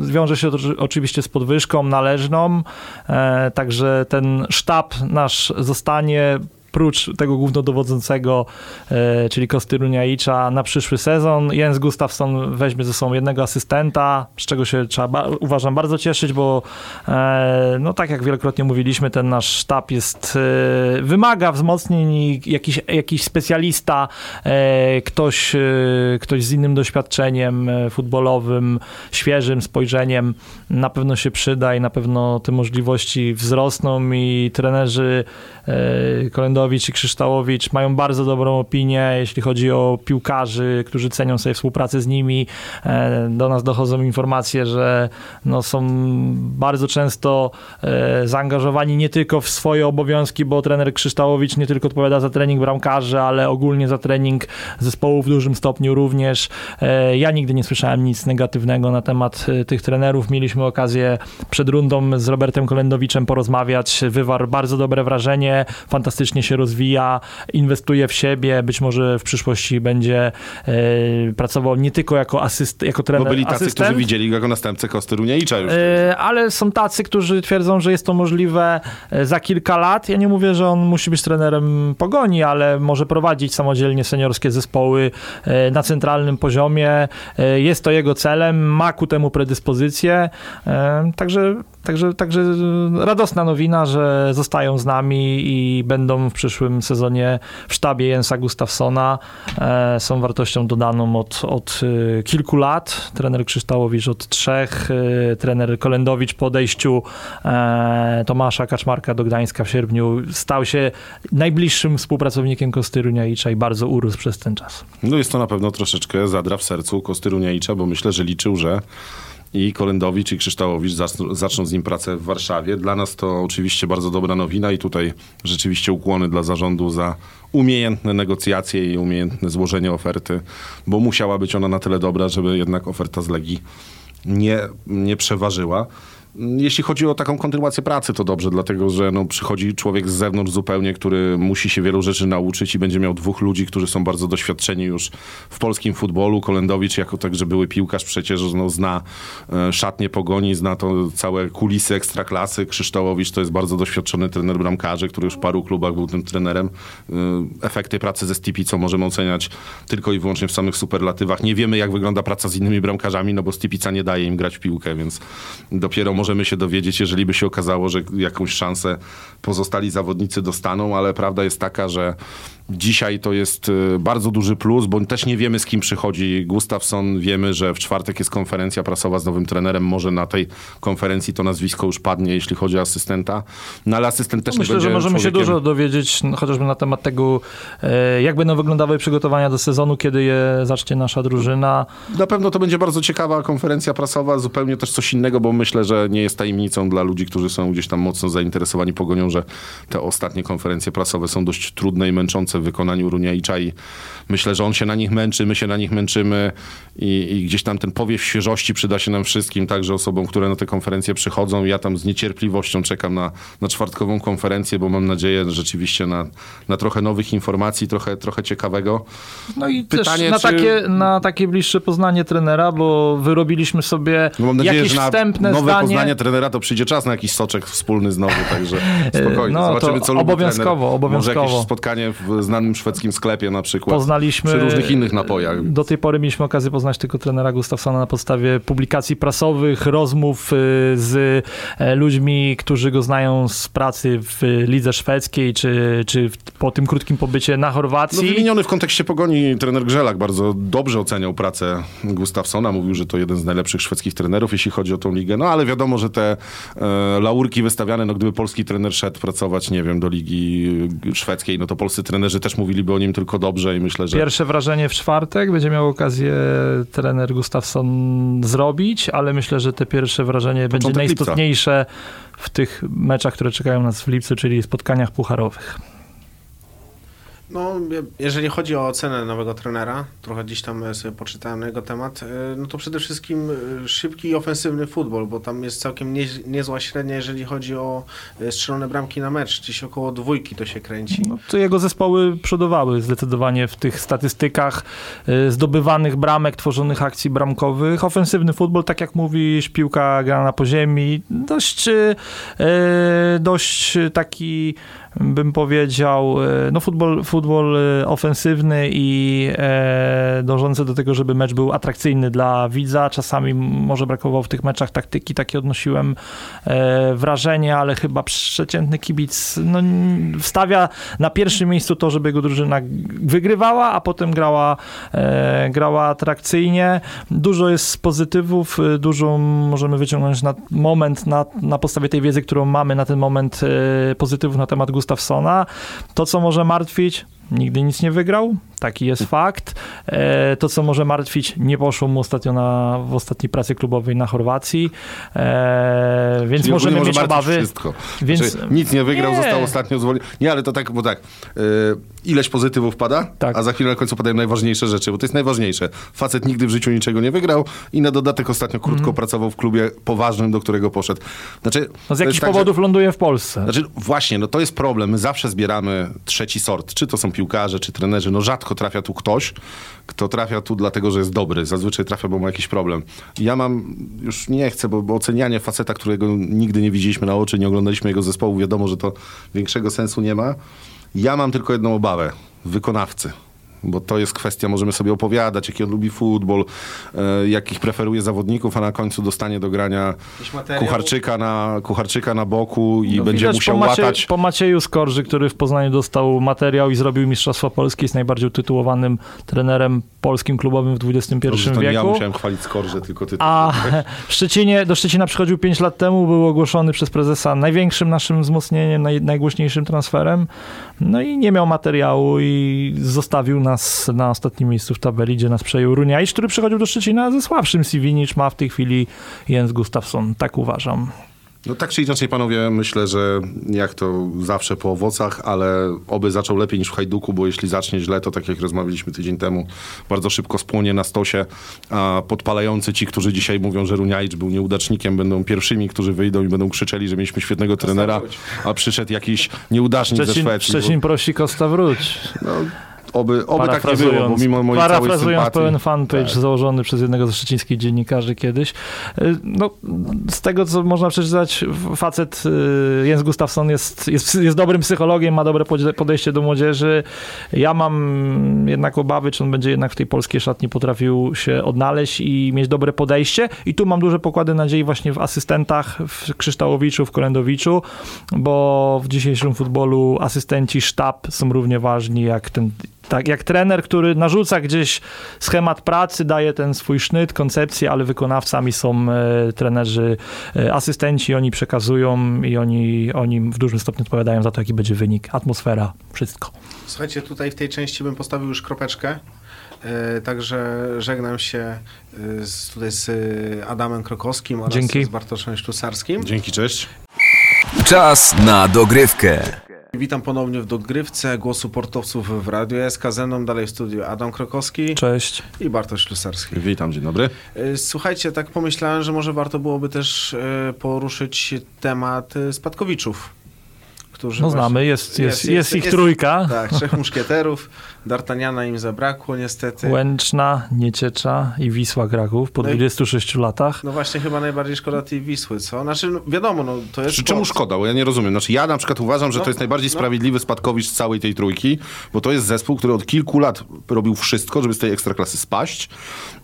wiąże się to oczywiście z podwyżką należną, e, także ten sztab nasz zostanie prócz tego głównodowodzącego, e, czyli Kostyrunia na przyszły sezon. Jens Gustafsson weźmie ze sobą jednego asystenta, z czego się trzeba, uważam, bardzo cieszyć, bo e, no tak jak wielokrotnie mówiliśmy, ten nasz sztab jest, e, wymaga wzmocnień i jakiś, jakiś specjalista, ktoś, ktoś z innym doświadczeniem futbolowym, świeżym spojrzeniem na pewno się przyda i na pewno te możliwości wzrosną i trenerzy Kolendowicz i Krzyształowicz mają bardzo dobrą opinię, jeśli chodzi o piłkarzy, którzy cenią sobie współpracę z nimi. E, do nas dochodzą informacje, że no, są bardzo często e, zaangażowani nie tylko w swoje obowiązki, bo trener Krzyształowicz nie tylko odpowiada za trening bramkarzy, ale ogólnie za trening zespołu w dużym stopniu również. E, ja nigdy nie słyszałem nic negatywnego na temat tych trenerów. Mieliśmy okazję przed rundą z Robertem Kolendowiczem porozmawiać. Wywarł bardzo dobre wrażenie, fantastycznie się rozwija, inwestuje w siebie, być może w przyszłości będzie pracował nie tylko jako asyst, jako trener Bo byli tacy, asystent, którzy widzieli go jako następcę Kosty Runiejcza już. E, ale są tacy, którzy twierdzą, że jest to możliwe e, za kilka lat. Ja nie mówię, że on musi być trenerem pogoni, ale może prowadzić samodzielnie seniorskie zespoły e, na centralnym poziomie. Jest to jego celem, ma ku temu predyspozycję. Także, także, także radosna nowina, że zostają z nami i będą w przyszłym sezonie w sztabie Jensa Gustafsona. Są wartością dodaną od, od kilku lat. Trener Krzyształowicz od trzech, y, trener Kolendowicz po odejściu e, Tomasza Kaczmarka do Gdańska w sierpniu stał się najbliższym współpracownikiem Kosty Runiaicza i bardzo urósł przez ten czas. No jest to na pewno troszeczkę zadra w sercu Kosty bo myślę, że liczył, że i Kolendowicz i Krzyształowicz zaczną z nim pracę w Warszawie. Dla nas to oczywiście bardzo dobra nowina i tutaj rzeczywiście ukłony dla zarządu za umiejętne negocjacje i umiejętne złożenie oferty, bo musiała być ona na tyle dobra, żeby jednak oferta z Legii nie, nie przeważyła. Jeśli chodzi o taką kontynuację pracy, to dobrze, dlatego że no, przychodzi człowiek z zewnątrz zupełnie, który musi się wielu rzeczy nauczyć i będzie miał dwóch ludzi, którzy są bardzo doświadczeni już w polskim futbolu. Kolendowicz jako także były piłkarz przecież no, zna e, szatnie pogoni, zna to całe kulisy ekstraklasy. Krzysztołowicz to jest bardzo doświadczony trener bramkarzy, który już w paru klubach był tym trenerem. E, efekty pracy ze Stipicą możemy oceniać tylko i wyłącznie w samych superlatywach. Nie wiemy, jak wygląda praca z innymi bramkarzami, no bo Stipica nie daje im grać w piłkę, więc dopiero możemy się dowiedzieć, jeżeli by się okazało, że jakąś szansę pozostali zawodnicy dostaną, ale prawda jest taka, że Dzisiaj to jest y, bardzo duży plus, bo też nie wiemy z kim przychodzi Gustafsson. Wiemy, że w czwartek jest konferencja prasowa z nowym trenerem. Może na tej konferencji to nazwisko już padnie, jeśli chodzi o asystenta. No ale asystent też Myślę, nie że możemy człowiekiem... się dużo dowiedzieć, no, chociażby na temat tego, e, jak będą wyglądały przygotowania do sezonu, kiedy je zacznie nasza drużyna. Na pewno to będzie bardzo ciekawa konferencja prasowa, zupełnie też coś innego, bo myślę, że nie jest tajemnicą dla ludzi, którzy są gdzieś tam mocno zainteresowani pogonią, że te ostatnie konferencje prasowe są dość trudne i męczące w wykonaniu Runiajcza i myślę, że on się na nich męczy, my się na nich męczymy i, i, gdzieś tam ten powiew świeżości przyda się nam wszystkim, także osobom, które na te konferencje przychodzą. Ja tam z niecierpliwością czekam na, na czwartkową konferencję, bo mam nadzieję rzeczywiście na, na trochę nowych informacji, trochę, trochę ciekawego. No i Pytanie, na, czy... takie, na takie bliższe poznanie trenera, bo wyrobiliśmy sobie no mam nadzieję, jakieś że na wstępne nowe zdanie. poznanie trenera to przyjdzie czas na jakiś soczek wspólny znowu, także spokojnie. No, Zobaczymy, co obowiązkowo, obowiązkowo. Może jakieś spotkanie w znanym szwedzkim sklepie na przykład. Poznaliśmy... Przy różnych innych napojach. Do tej pory mieliśmy okazję poznać tylko trenera Gustafsona na podstawie publikacji prasowych, rozmów y, z e, ludźmi, którzy go znają z pracy w lidze szwedzkiej, czy, czy po tym krótkim pobycie na Chorwacji. No wymieniony w kontekście Pogoni trener Grzelak bardzo dobrze oceniał pracę Gustafsona. Mówił, że to jeden z najlepszych szwedzkich trenerów, jeśli chodzi o tą ligę. No ale wiadomo, że te e, laurki wystawiane, no gdyby polski trener szedł pracować, nie wiem, do ligi szwedzkiej, no to polscy trenerzy też mówiliby o nim tylko dobrze i myślę, że... Pierwsze wrażenie w czwartek będzie miał okazję trener Gustafsson zrobić, ale myślę, że te pierwsze wrażenie Początek będzie najistotniejsze lipca. w tych meczach, które czekają nas w lipcu, czyli spotkaniach pucharowych. No, jeżeli chodzi o ocenę nowego trenera, trochę gdzieś tam sobie poczytałem jego temat, e, no to przede wszystkim e, szybki i ofensywny futbol, bo tam jest całkiem nie, niezła średnia, jeżeli chodzi o e, strzelone bramki na mecz, gdzieś około dwójki to się kręci. No, to jego zespoły przodowały zdecydowanie w tych statystykach zdobywanych bramek, tworzonych akcji bramkowych. Ofensywny futbol, tak jak mówisz, piłka grana na poziemi, dość, dość taki bym powiedział, e, no futbol, futbol e, ofensywny i e, dążący do tego, żeby mecz był atrakcyjny dla widza. Czasami może brakowało w tych meczach taktyki, takie odnosiłem wrażenie, ale chyba przeciętny kibic no, wstawia na pierwszym miejscu to, żeby jego drużyna wygrywała, a potem grała, grała atrakcyjnie. Dużo jest pozytywów, dużo możemy wyciągnąć na moment, na, na podstawie tej wiedzy, którą mamy na ten moment pozytywów na temat Gustafsona. To, co może martwić, nigdy nic nie wygrał, taki jest fakt. E, to, co może martwić, nie poszło mu ostatnio na, w ostatniej pracy klubowej na Chorwacji, e, więc Czyli możemy mieć może martwić obawy. Wszystko. Więc- Znaczy, nic nie wygrał, Nie. został ostatnio zwolniony. Nie, ale to tak, bo tak, yy, ileś pozytywów pada, Tak. a za chwilę na końcu padają najważniejsze rzeczy, bo to jest najważniejsze. Facet nigdy w życiu niczego nie wygrał i na dodatek ostatnio krótko pracował w klubie poważnym, do którego poszedł. Znaczy. No z jakichś tak, że- powodów ląduje w Polsce. Znaczy, właśnie, no to jest problem. My zawsze zbieramy trzeci sort. Czy to są piłkarze, czy trenerzy. No rzadko trafia tu ktoś, kto trafia tu dlatego, że jest dobry. Zazwyczaj trafia, bo ma jakiś problem. Ja mam, już nie chcę, bo, bo ocenianie faceta, którego nigdy nie widzieliśmy na oczy, nie oglądaliśmy jego zespołu, wiadomo, że to większego sensu nie ma. Ja mam tylko jedną obawę. Wykonawcy. Bo to jest kwestia, możemy sobie opowiadać, jaki on lubi futbol, e, jakich preferuje zawodników, a na końcu dostanie do grania kucharczyka na, kucharczyka na boku i No będzie musiał po, Macie, łatać. po Macieju Skorży, który w Poznaniu dostał materiał i zrobił Mistrzostwa Polski, jest najbardziej utytułowanym trenerem polskim klubowym w XXI Dobrze, to nie ja wieku. musiałem chwalić Skorże, tylko ty. A w Szczecinie, do Szczecina przychodził 5 lat temu, był ogłoszony przez prezesa największym naszym wzmocnieniem, naj, najgłośniejszym transferem. No i nie miał materiału i zostawił nas na ostatnim miejscu w tabeli, gdzie nas przejął Runiajcz, który przychodził do Szczecina ze słabszym CV niż ma w tej chwili Jens Gustafsson. Tak uważam. No tak czy inaczej, panowie, myślę, że jak to zawsze po owocach, ale oby zaczął lepiej niż w Hajduku, bo jeśli zacznie źle, to tak jak rozmawialiśmy tydzień temu, bardzo szybko spłonie na stosie, a podpalający ci, którzy dzisiaj mówią, że Runiajcz był nieudacznikiem, będą pierwszymi, którzy wyjdą i będą krzyczeli, że mieliśmy świetnego trenera, a przyszedł jakiś nieudacznik ze Szczecin, Szwecji. Szczecin prosi Kosta wróć. Bo, no, oby oby tak nie było, bo mimo mojej całej parafrazując sympatii... pełen fanpage Tak. założony przez jednego ze szczecińskich dziennikarzy kiedyś. Y, No, z tego, co można przeczytać, facet y, Jens Gustafsson jest, jest, jest dobrym psychologiem, ma dobre podejście do młodzieży. Ja mam jednak obawy, czy on będzie jednak w tej polskiej szatni potrafił się odnaleźć i mieć dobre podejście. I tu mam duże pokłady nadziei właśnie w asystentach, w Krzyształowiczu, w Kolendowiczu, bo w dzisiejszym futbolu asystenci, sztab są równie ważni jak ten tak, jak trener, który narzuca gdzieś schemat pracy, daje ten swój sznyt, koncepcję, ale wykonawcami są e, trenerzy, e, asystenci, oni przekazują i oni, oni w dużym stopniu odpowiadają za to, jaki będzie wynik, atmosfera, wszystko. Słuchajcie, tutaj w tej części bym postawił już kropeczkę. E, Także żegnam się e, z, tutaj z e, Adamem Krokowskim oraz Dzięki. z Bartoszem Ślusarskim. Dzięki, cześć. Czas na dogrywkę. Witam ponownie w dogrywce głosu portowców w Radiu SK. Ze mną dalej w studiu Adam Krokowski Cześć. i Bartosz Ślusarski. Witam, dzień dobry. E, Słuchajcie, tak pomyślałem, że może warto byłoby też e, poruszyć temat e, spadkowiczów. Którzy No właśnie- znamy, jest, jest, jest, ich trójka. Tak, trzech muszkieterów. D'Artagnana im zabrakło niestety. Łęczna, Nieciecza i Wisła Kraków po No i- 26 latach. No właśnie chyba najbardziej szkoda tej Wisły, co? Znaczy, no, wiadomo, no to jest Czy, czemu sport. szkoda? Bo ja nie rozumiem. Znaczy ja na przykład uważam, że No, to jest najbardziej no. sprawiedliwy spadkowicz z całej tej trójki, bo to jest zespół, który od kilku lat robił wszystko, żeby z tej ekstraklasy spaść.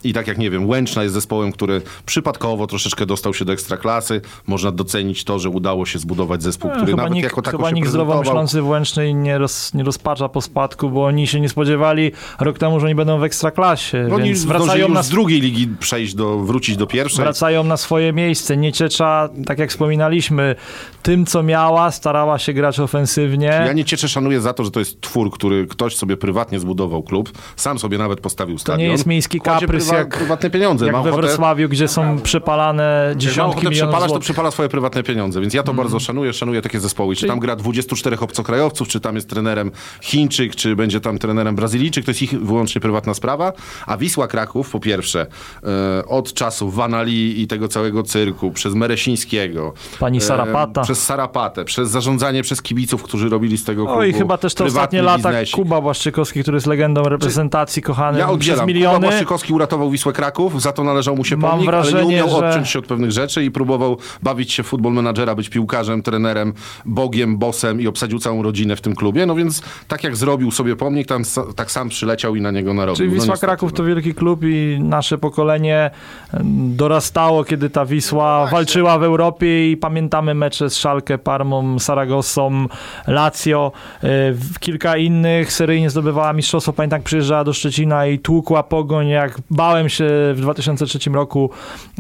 I tak jak nie wiem, Łęczna jest zespołem, który przypadkowo troszeczkę dostał się do ekstraklasy. Można docenić to, że udało się zbudować zespół, No, który nawet nikt, jako tako chyba się nikt zdrowo prezentował. myślący w Łęcznej nie, roz, nie rozpacza po spadku, bo oni się nie spodziewali rok temu, że oni będą w ekstraklasie, No, Oni więc wracają już na, z drugiej ligi przejść do, wrócić do pierwszej. wracają na swoje miejsce. Nieciecza, tak jak wspominaliśmy, tym co miała, starała się grać ofensywnie. Ja nie cieszę, szanuję za to, że to jest twór, który ktoś sobie prywatnie zbudował klub, sam sobie nawet postawił to stadion. nie jest miejski kaprys prywa- jak, prywatne pieniądze. jak we ochotę- Wrocławiu, gdzie są przepalane ma dziesiątki ochotę milionów przepalać, to złotych. przepala swoje prywatne pieniądze, więc ja to Mhm. bardzo szanuję, szanuję takie zespoły. Czy tam gra 24 obcokrajowców, czy tam jest trenerem Chińczyk, czy będzie tam trenerem Brazylijczyk, to jest ich wyłącznie prywatna sprawa. A Wisła Kraków, po pierwsze, e, od czasów Wanali i tego całego cyrku, przez Meresińskiego, Pani e, Sarapata. przez Sarapatę, przez zarządzanie przez kibiców, którzy robili z tego klubu Oj, chyba też te ostatnie lata biznesik. Kuba Błaszczykowski, który jest legendą reprezentacji, kochany Ja przez oddzielam. Kuba miliony. Błaszczykowski uratował Wisłę Kraków, za to należał mu się Mam pomnik, ale nie wrażenie, umiał że- odciąć się od pewnych rzeczy i próbował bawić się w futbol menadżera, być piłkarzem, trenerem, bogiem, bossem i obsadził całą rodzinę w tym klubie. No więc tak jak zrobił sobie pomnik, tam, tak sam przyleciał i na niego narobił. Czyli no, Wisła niestety, Kraków no. to wielki klub i nasze pokolenie dorastało, kiedy ta Wisła walczyła w Europie i pamiętamy mecze z Szalkę, Parmą, Saragossą, Lazio, e, kilka innych seryjnie zdobywała mistrzostwo. Pamiętam, przyjeżdżała do Szczecina i tłukła Pogoń, jak bałem się w 2003 roku,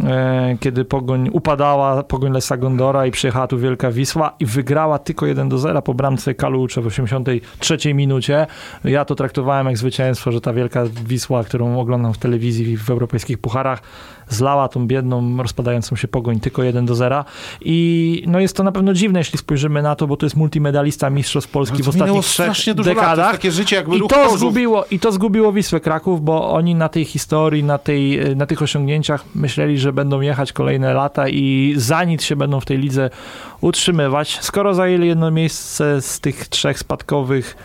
e, kiedy Pogoń upadała, Pogoń Lesa Gondora i przyjechała tu Wielka Wisła i wygrała tylko 1 do 0 po bramce Kalucze w 83 minucie. Ja to traktowałem jak zwycięstwo, że ta wielka Wisła, którą oglądam w telewizji w europejskich pucharach, zlała tą biedną, rozpadającą się pogoń tylko 1 do 0. I no jest to na pewno dziwne, jeśli spojrzymy na to, bo to jest multimedalista mistrzostw Polski w No minęło ostatnich trzech dużo lat, dekadach. takie życie jakby I to, zgubiło, I to zgubiło Wisłę Kraków, bo oni na tej historii, na, tej, na tych osiągnięciach myśleli, że będą jechać kolejne lata i za nic się będą w tej lidze utrzymywać. Skoro zajęli jedno miejsce z tych trzech spadkowych,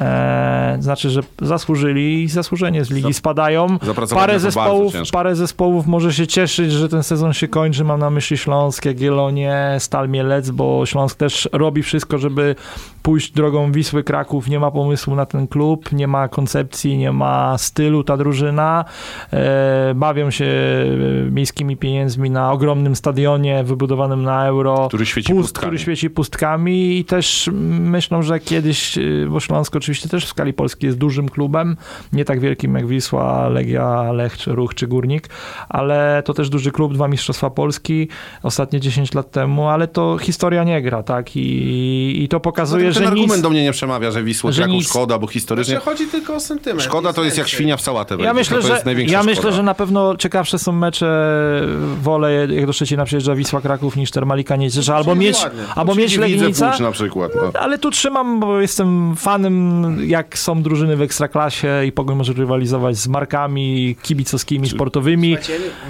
e, znaczy, że zasłużyli i zasłużenie z ligi spadają. Parę zespołów, parę zespołów może się cieszyć, że ten sezon się kończy. Mam na myśli Śląsk, Jagiellonię, Stal Mielec, bo Śląsk też robi wszystko, żeby pójść drogą Wisły Kraków. Nie ma pomysłu na ten klub, nie ma koncepcji, nie ma stylu ta drużyna. E, bawią się e, miejskimi pieniędzmi na ogromnym stadionie wybudowanym na euro. Który świeci Pust- pustkami. który świeci pustkami i też myślą, że kiedyś, y, bo Śląsk oczywiście też w skali Polski jest dużym klubem, nie tak wielkim jak Wisła, Legia, Lech, czy Ruch, czy Górnik, ale to też duży klub, dwa Mistrzostwa Polski, ostatnie 10 lat temu, ale to historia nie gra, tak, i, i to pokazuje, ten że argument nic... do mnie nie przemawia, że Wisła że nic- szkoda, bo historycznie... Znaczy, chodzi tylko o sentyment. Szkoda to jest jak świnia w sałatę. Ja myślę, to że, ja szkoda. myślę, że na pewno ciekawsze są mecze, wolę jak do Szczecina przyjeżdża Wisła Kraków niż Termalika Niedzierza, albo mieć, albo mieć widzę Legnica. Na przykład. No. Ale tu trzymam, bo jestem fanem, jak są drużyny w ekstraklasie i Pogoń może rywalizować z markami kibicowskimi, sportowymi.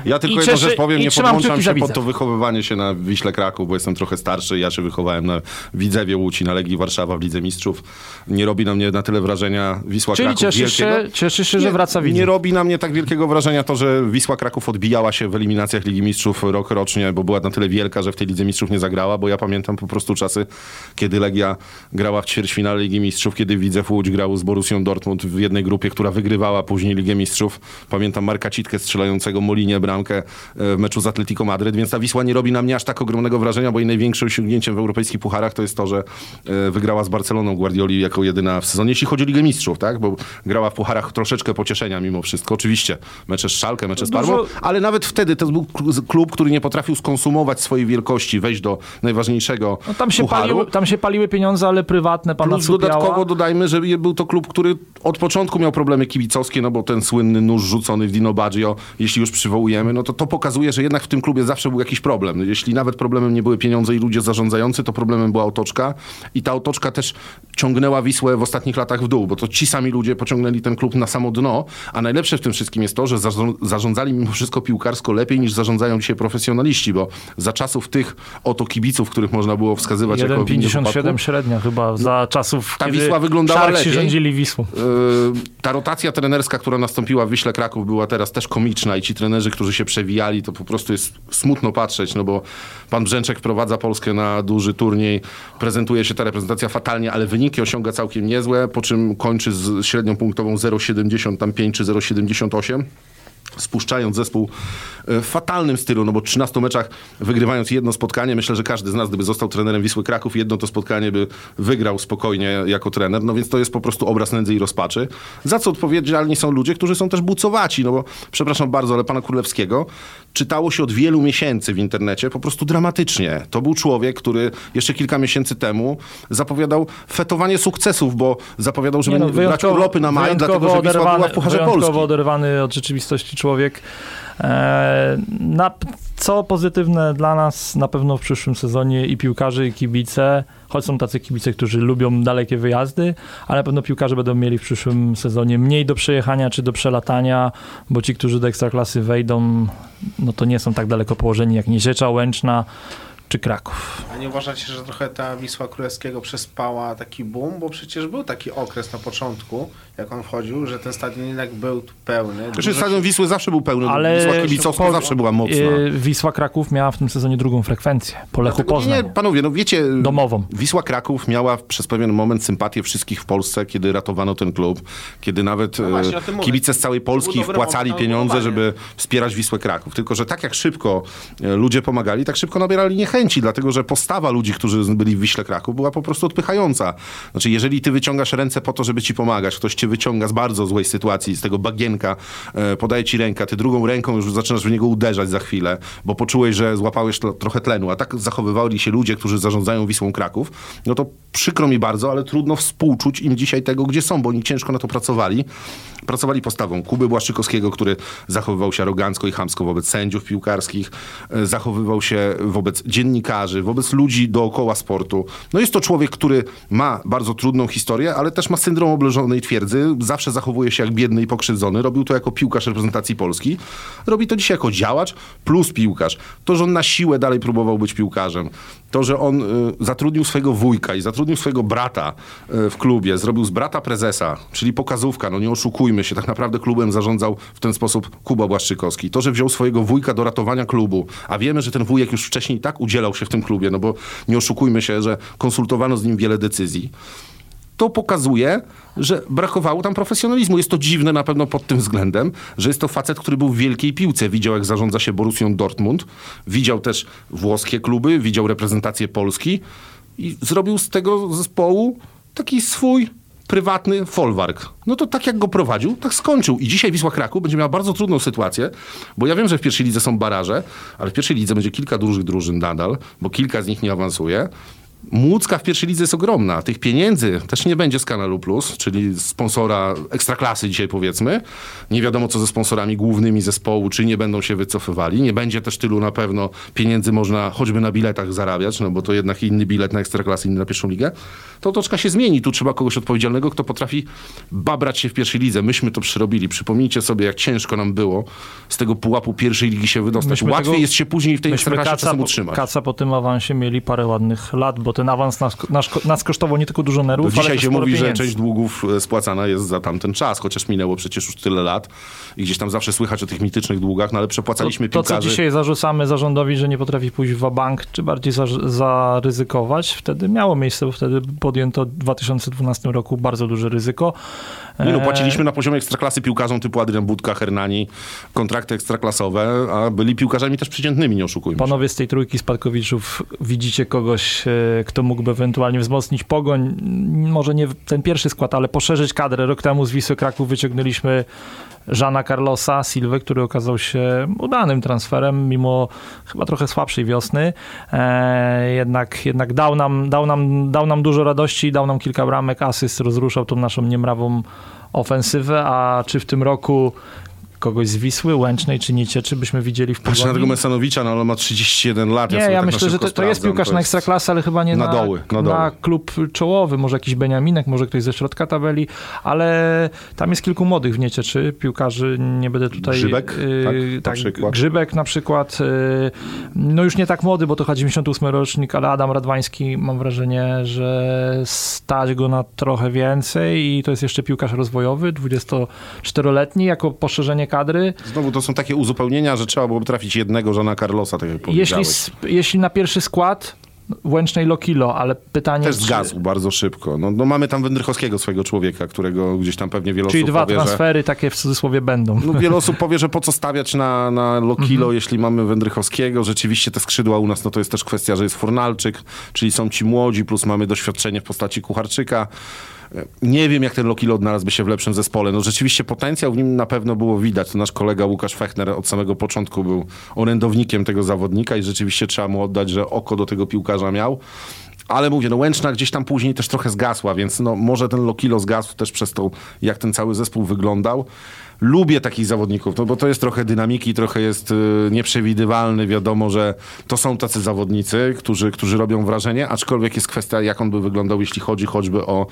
Ja tylko jedną rzecz powiem, nie trzymam podłączam się pod to wychowywanie się na Wiśle Kraków, bo jestem trochę starszy. Ja się wychowałem na Widzewie Łódź, na Legii Warszawa w Lidze Mistrzów. Nie robi na mnie na tyle wrażenia Wisła Czyli Kraków cieszysz wielkiego. się, cieszysz się, że wraca Nie widz. robi na mnie tak wielkiego wrażenia to, że Wisła Kraków odbijała się w eliminacjach Ligi Mistrzów rok rocznie, bo była na tyle wielka, że w tej Lidze Mistrzów nie zagrała, bo ja pamiętam po prostu czasy, kiedy Legia grała w ćwierćfinale Ligi Mistrzów, kiedy Widzew Łódź grał z Borussią Dortmund w jednej grupie, która wygrywała później Ligę Mistrzów. Pamiętam Marka Citkę strzelającego Molinie bramkę e, w meczu z Atletico Madryt, więc ta Wisła nie robi na mnie aż tak ogromnego wrażenia, bo jej największym osiągnięciem w europejskich pucharach to jest to, że e, wygrała z Barceloną Guardioli jako jedyna w sezonie, jeśli chodzi o Ligę Mistrzów, tak? Bo grała w pucharach troszeczkę pocieszenia mimo wszystko. Oczywiście mecze z Szalkę, mecze z Dużo- Parmą, ale nawet wtedy to był klub, który nie potrafił skonsumować swojej wielkości, wejść do najważniejszego No, tam, się pucharu. paliły, tam się paliły pieniądze, ale prywatne, pana Plus Cupiała. dodatkowo dodajmy, że był to klub, który od początku miał problemy kibicowskie, no bo ten słynny nóż rzucony w Dino Baggio, jeśli już przywołujemy, no to to pokazuje, że jednak w tym klubie zawsze był jakiś problem. Jeśli nawet problemem nie były pieniądze i ludzie zarządzający, to problemem była otoczka i ta otoczka też ciągnęła Wisłę w ostatnich latach w dół, bo to ci sami ludzie pociągnęli ten klub na samo dno, a najlepsze w tym wszystkim jest to, że zarząd- zarządzali mimo wszystko piłkarsko lepiej niż zarządzają dzisiaj profesjonaliści, bo za czasów tych oto kibiców, których można było wskazywać jako winnych 1,57 upadku, średnia chyba za czasów, ta kiedy Wisła wyglądała Szarksi lepiej. rządzili Wisłą. Yy, ta rotacja trenerska, która nastąpiła w Wiśle Kraków, była teraz też komiczna i ci trenerzy, którzy się przewijali, to po prostu jest smutno patrzeć, no bo pan Brzęczek wprowadza Polskę na duży turniej, prezentuje się ta reprezentacja fatalnie, ale wyniki osiąga całkiem niezłe, po czym kończy z średnią punktową 0,75 czy 0,78 spuszczając zespół e, w fatalnym stylu, no bo w 13 meczach wygrywając jedno spotkanie, myślę, że każdy z nas, gdyby został trenerem Wisły Kraków, jedno to spotkanie by wygrał spokojnie jako trener, no więc to jest po prostu obraz nędzy i rozpaczy, za co odpowiedzialni są ludzie, którzy są też bucowaci, no bo przepraszam bardzo, ale pana Królewskiego czytało się od wielu miesięcy w internecie po prostu dramatycznie. To był człowiek, który jeszcze kilka miesięcy temu zapowiadał fetowanie sukcesów, bo zapowiadał, że Nie no, będzie brać urlopy na maj, dlatego że Wisła była w Pucharze Polski. oderwany od rzeczywistości człowiek. E, na, co pozytywne dla nas na pewno w przyszłym sezonie i piłkarze, i kibice, choć są tacy kibice, którzy lubią dalekie wyjazdy, ale na pewno piłkarze będą mieli w przyszłym sezonie mniej do przejechania czy do przelatania, bo ci, którzy do ekstraklasy wejdą, no to nie są tak daleko położeni jak Niziecza, Łęczna czy Kraków. A nie uważacie, że trochę ta Wisła Królewskiego przespała taki boom? Bo przecież był taki okres na początku, jak on wchodził, że ten stadion jednak był pełny. Znaczy, Dużo stadion Wisły zawsze był pełny, Ale Wisła kibicowska zawsze była mocna. Y, Wisła Kraków miała w tym sezonie drugą frekwencję po Lechu Poznań. Nie, panowie, no wiecie, Domową. Wisła Kraków miała przez pewien moment sympatię wszystkich w Polsce, kiedy ratowano ten klub, kiedy nawet No właśnie, e, kibice z całej Polski wpłacali pieniądze, żeby wspierać Wisłę Kraków. Tylko, że tak jak szybko e, ludzie pomagali, tak szybko nabierali niechęci. Dlatego że postawa ludzi, którzy byli w Wiśle Kraków była po prostu odpychająca. Znaczy, jeżeli ty wyciągasz ręce po to, żeby ci pomagać, ktoś cię wyciąga z bardzo złej sytuacji, z tego bagienka, e, podaje ci rękę, ty drugą ręką już zaczynasz w niego uderzać za chwilę, bo poczułeś, że złapałeś trochę tlenu, a tak zachowywali się ludzie, którzy zarządzają Wisłą Kraków, no to przykro mi bardzo, ale trudno współczuć im dzisiaj tego, gdzie są, bo oni ciężko na to pracowali. Pracowali postawą Kuby Błaszczykowskiego, który zachowywał się arogancko i chamsko wobec sędziów piłkarskich, e, zachowywał się wobec dziennikarzy, wobec ludzi dookoła sportu. No jest to człowiek, który ma bardzo trudną historię, ale też ma syndrom obleżonej twierdzy. Zawsze zachowuje się jak biedny i pokrzywdzony. Robił to jako piłkarz reprezentacji Polski. Robi to dzisiaj jako działacz plus piłkarz. To, że on na siłę dalej próbował być piłkarzem, to, że on y, zatrudnił swojego wujka i zatrudnił swojego brata y, w klubie, zrobił z brata prezesa, czyli pokazówka, no nie oszukujmy się, tak naprawdę klubem zarządzał w ten sposób Kuba Błaszczykowski. To, że wziął swojego wujka do ratowania klubu, a wiemy, że ten wujek już wcześniej tak udzielał się w tym klubie, no bo nie oszukujmy się, że konsultowano z nim wiele decyzji to pokazuje, że brakowało tam profesjonalizmu. Jest to dziwne na pewno pod tym względem, że jest to facet, który był w wielkiej piłce. Widział, jak zarządza się Borussią Dortmund, widział też włoskie kluby, widział reprezentację Polski i zrobił z tego zespołu taki swój prywatny folwark. No to tak jak go prowadził, tak skończył. I dzisiaj Wisła Kraków będzie miała bardzo trudną sytuację, bo ja wiem, że w pierwszej lidze są baraże, ale w pierwszej lidze będzie kilka dużych drużyn nadal, bo kilka z nich nie awansuje. Młódzka w pierwszej lidze jest ogromna. Tych pieniędzy też nie będzie z Kanalu Plus, czyli sponsora ekstraklasy dzisiaj powiedzmy. Nie wiadomo co ze sponsorami głównymi zespołu, czy nie będą się wycofywali. Nie będzie też tylu na pewno pieniędzy można choćby na biletach zarabiać, no bo to jednak inny bilet na ekstraklasy, inny na pierwszą ligę. To otoczka się zmieni. Tu trzeba kogoś odpowiedzialnego, kto potrafi babrać się w pierwszej lidze. Myśmy to przyrobili. Przypomnijcie sobie, jak ciężko nam było z tego pułapu pierwszej ligi się wydostać. Myśmy Łatwiej tego- jest się później w tej ekstraklasie czasem utrzymać. kaca po tym awansie mieli parę ładnych lat, bo ten awans nas, nas, nas kosztował nie tylko dużo nerwów, ale dzisiaj się mówi, że pieniędzy. część długów e, spłacana jest za tamten czas, chociaż minęło przecież już tyle lat i gdzieś tam zawsze słychać o tych mitycznych długach, no ale przepłacaliśmy To, to, co piłkarzy. dzisiaj zarzucamy zarządowi, że nie potrafi pójść w bank, czy bardziej za, zaryzykować, wtedy miało miejsce, bo wtedy podjęto w 2012 roku bardzo duże ryzyko. Nie no, E, płaciliśmy na poziomie ekstraklasy piłkarzom typu Adrian Budka, Hernani, kontrakty ekstraklasowe, a byli piłkarzami też przeciętnymi, nie oszukujmy się. Panowie z tej trójki spadkowiczów, widzicie kogoś, e, kto mógłby ewentualnie wzmocnić pogoń? Może nie ten pierwszy skład, ale poszerzyć kadrę. Rok temu z Wisły Kraków wyciągnęliśmy Żana Carlosa Silvę, który okazał się udanym transferem, mimo chyba trochę słabszej wiosny. E, jednak jednak dał, nam, dał, nam, dał nam dużo radości, dał nam kilka bramek, asyst, rozruszał tą naszą niemrawą ofensywę, a czy w tym roku kogoś z Wisły, Łęcznej czy Niecieczy byśmy widzieli w Patrzę na tego? Mesanowicza, no ale ma 31 lat. Nie, sobie ja tak na myślę, że to, to jest piłkarz to na jest- ekstraklasę, ale chyba nie na na, doły, na doły. klub czołowy, może jakiś Beniaminek, może ktoś ze środka tabeli, ale tam jest kilku młodych w Niecieczy, piłkarzy, nie będę tutaj... Grzybek, yy, tak? Na tak. Grzybek na przykład, yy, no już nie tak młody, bo to chyba 98 rocznik, ale Adam Radwański, mam wrażenie, że stać go na trochę więcej i to jest jeszcze piłkarz rozwojowy, 24-letni, jako poszerzenie kadry. Znowu to są takie uzupełnienia, że trzeba byłoby trafić jednego Żana Carlosa, tak jak Jeśli, powiedziałeś. sp- jeśli na pierwszy skład Łęcznej Lokilo, ale pytanie... Też czy- zgasł bardzo szybko. No, no mamy tam Wędrychowskiego, swojego człowieka, którego gdzieś tam pewnie wiele Czyli osób dwa powie, że... transfery takie w cudzysłowie będą. No, wiele osób powie, że po co stawiać na, na Lokilo, Mhm. jeśli mamy Wędrychowskiego. Rzeczywiście te skrzydła u nas, no to jest też kwestia, że jest Fornalczyk, czyli są ci młodzi, plus mamy doświadczenie w postaci Kucharczyka. Nie wiem, jak ten Lokilo odnalazłby się w lepszym zespole. No rzeczywiście potencjał w nim na pewno było widać. To nasz kolega Łukasz Fechner od samego początku był orędownikiem tego zawodnika i rzeczywiście trzeba mu oddać, że oko do tego piłkarza miał. Ale mówię, no Łęczna gdzieś tam później też trochę zgasła, więc no może ten Lokilo zgasł też przez to, jak ten cały zespół wyglądał. Lubię takich zawodników, no bo to jest trochę dynamiki, trochę jest y, nieprzewidywalny. Wiadomo, że to są tacy zawodnicy, którzy, którzy robią wrażenie, aczkolwiek jest kwestia, jak on by wyglądał, jeśli chodzi choćby o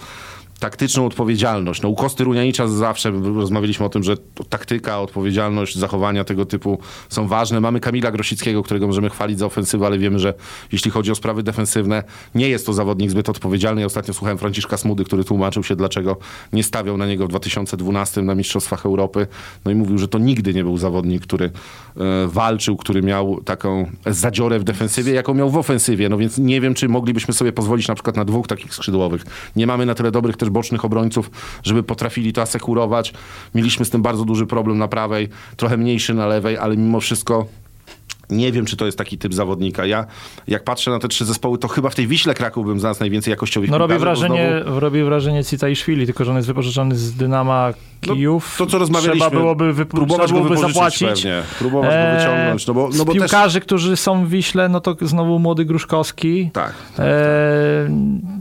taktyczną odpowiedzialność. No u Kosty Runianicza zawsze rozmawialiśmy o tym, że taktyka, odpowiedzialność, zachowania tego typu są ważne. Mamy Kamila Grosickiego, którego możemy chwalić za ofensywę, ale wiemy, że jeśli chodzi o sprawy defensywne, nie jest to zawodnik zbyt odpowiedzialny. Ja ostatnio słuchałem Franciszka Smudy, który tłumaczył się, dlaczego nie stawiał na niego w 2012 na Mistrzostwach Europy. No i mówił, że to nigdy nie był zawodnik, który e, walczył, który miał taką zadziorę w defensywie, jaką miał w ofensywie. No więc nie wiem, czy moglibyśmy sobie pozwolić na przykład na dwóch takich skrzydłowych. Nie mamy na tyle dobrych też bocznych obrońców, żeby potrafili to asekurować. Mieliśmy z tym bardzo duży problem na prawej, trochę mniejszy na lewej, ale mimo wszystko Nie wiem, czy to jest taki typ zawodnika. Ja, jak patrzę na te trzy zespoły, to chyba w tej Wiśle Kraków bym znalazł najwięcej jakościowych No robi wrażenie, znowu- robi wrażenie Citaiszwili, tylko że on jest wypożyczony z Dynama Kijów. No, to, co rozmawialiśmy, Trzeba byłoby, wyp- próbować trzeba go byłoby zapłacić. pewnie, próbować go Eee, wyciągnąć, no bo, no bo też... piłkarzy, którzy są w Wiśle, no to znowu młody Gruszkowski. Tak, E,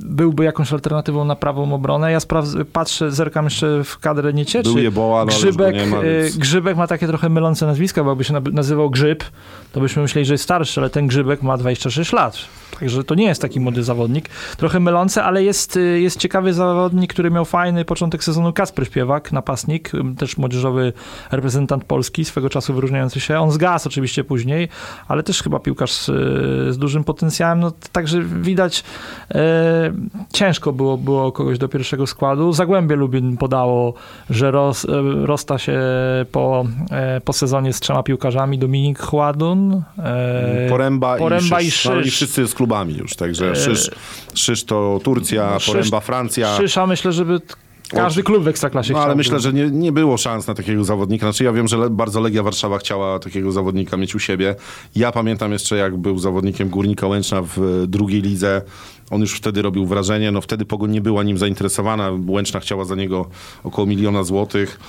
byłby jakąś alternatywą na prawą obronę. Ja sprawdzę, patrzę, zerkam jeszcze w kadrę nie cieczy. Był Jeboa, no Grzybek, ma, więc- e, Grzybek ma takie trochę mylące nazwiska, bo jakby się nazywał Grzyb, to byśmy myśleli, że jest starszy, ale ten Grzybek ma 26 lat. Także to nie jest taki młody zawodnik. Trochę mylące, ale jest, y, jest ciekawy zawodnik, który miał fajny początek sezonu Kasper Śpiewak, napastnik, też młodzieżowy reprezentant Polski, swego czasu wyróżniający się. On zgasł oczywiście później, ale też chyba piłkarz z, z dużym potencjałem. No, także widać, e, ciężko było, było kogoś do pierwszego składu. Zagłębie Lubin podało, że roz, rozsta się po, e, po sezonie z trzema piłkarzami. Dominik Chładun, e, Poręba, Poręba i i Szysz. No, i wszyscy z klubami już, także Szysz, Szysz to Turcja, no, Szysz- Poręba Francja. Szysza myślę, żeby każdy klub w Ekstraklasie No ale myślę, że nie, nie było szans na takiego zawodnika. Znaczy ja wiem, że bardzo Legia Warszawa chciała takiego zawodnika mieć u siebie. Ja pamiętam jeszcze, jak był zawodnikiem Górnika Łęczna w e, drugiej lidze. On już wtedy robił wrażenie. No wtedy Pogoń nie była nim zainteresowana. Łęczna chciała za niego około miliona złotych.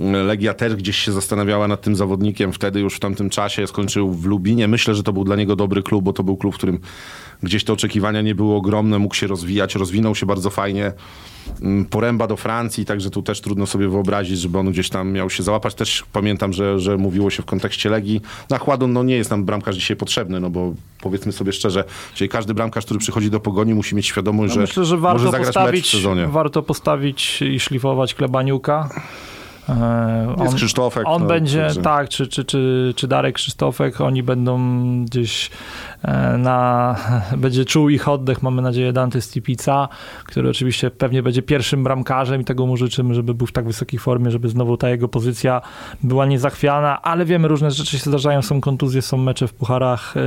Legia też gdzieś się zastanawiała nad tym zawodnikiem. Wtedy już w tamtym czasie skończył w Lubinie. Myślę, że to był dla niego dobry klub, bo to był klub, w którym gdzieś te oczekiwania nie były ogromne. Mógł się rozwijać, rozwinął się bardzo fajnie. Mm, Poręba do Francji, także tu też trudno sobie wyobrazić, żeby on gdzieś tam miał się załapać. Też pamiętam, że, że mówiło się w kontekście Legii. Na Chładon no nie jest nam bramkarz dzisiaj potrzebny, no bo powiedzmy sobie szczerze, czyli każdy bramkarz, który przychodzi do Pogoni musi mieć świadomość, No że, myślę, że może warto zagrać mecz w postawić, sezonie. warto postawić i szlifować Klebaniuka. E, Jest Krzysztofek. On no, będzie, tak, czy, czy, czy, czy Darek Krzysztofek, oni będą gdzieś na, będzie czuł ich oddech, mamy nadzieję, Dante Stipica, który oczywiście pewnie będzie pierwszym bramkarzem i tego mu życzymy, żeby był w tak wysokiej formie, żeby znowu ta jego pozycja była niezachwiana, ale wiemy, różne rzeczy się zdarzają, są kontuzje, są mecze w pucharach, e,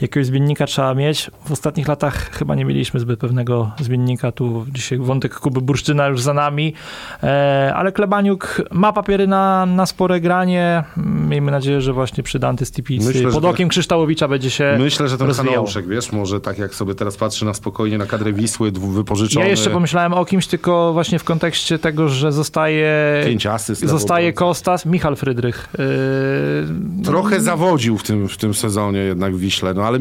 jakiegoś zmiennika trzeba mieć. W ostatnich latach chyba nie mieliśmy zbyt pewnego zmiennika, tu dzisiaj wątek Kuby Bursztyna już za nami, e, ale Klebaniuk ma papiery na, na spore granie. Miejmy nadzieję, że właśnie przy Dante Stipicy Myślę, że pod to- okiem Kryształowicza będzie się Myślę, że ten rozwijał. Hanouszek, wiesz, może tak jak sobie teraz patrzy na spokojnie na kadrę Wisły, wypożyczony, Ja jeszcze pomyślałem o kimś, tylko właśnie w kontekście tego, że zostaje, pięć asyst. zostaje Kostas, Michal Frydrych. Yy, Trochę zawodził w tym, w tym sezonie jednak w Wiśle, no ale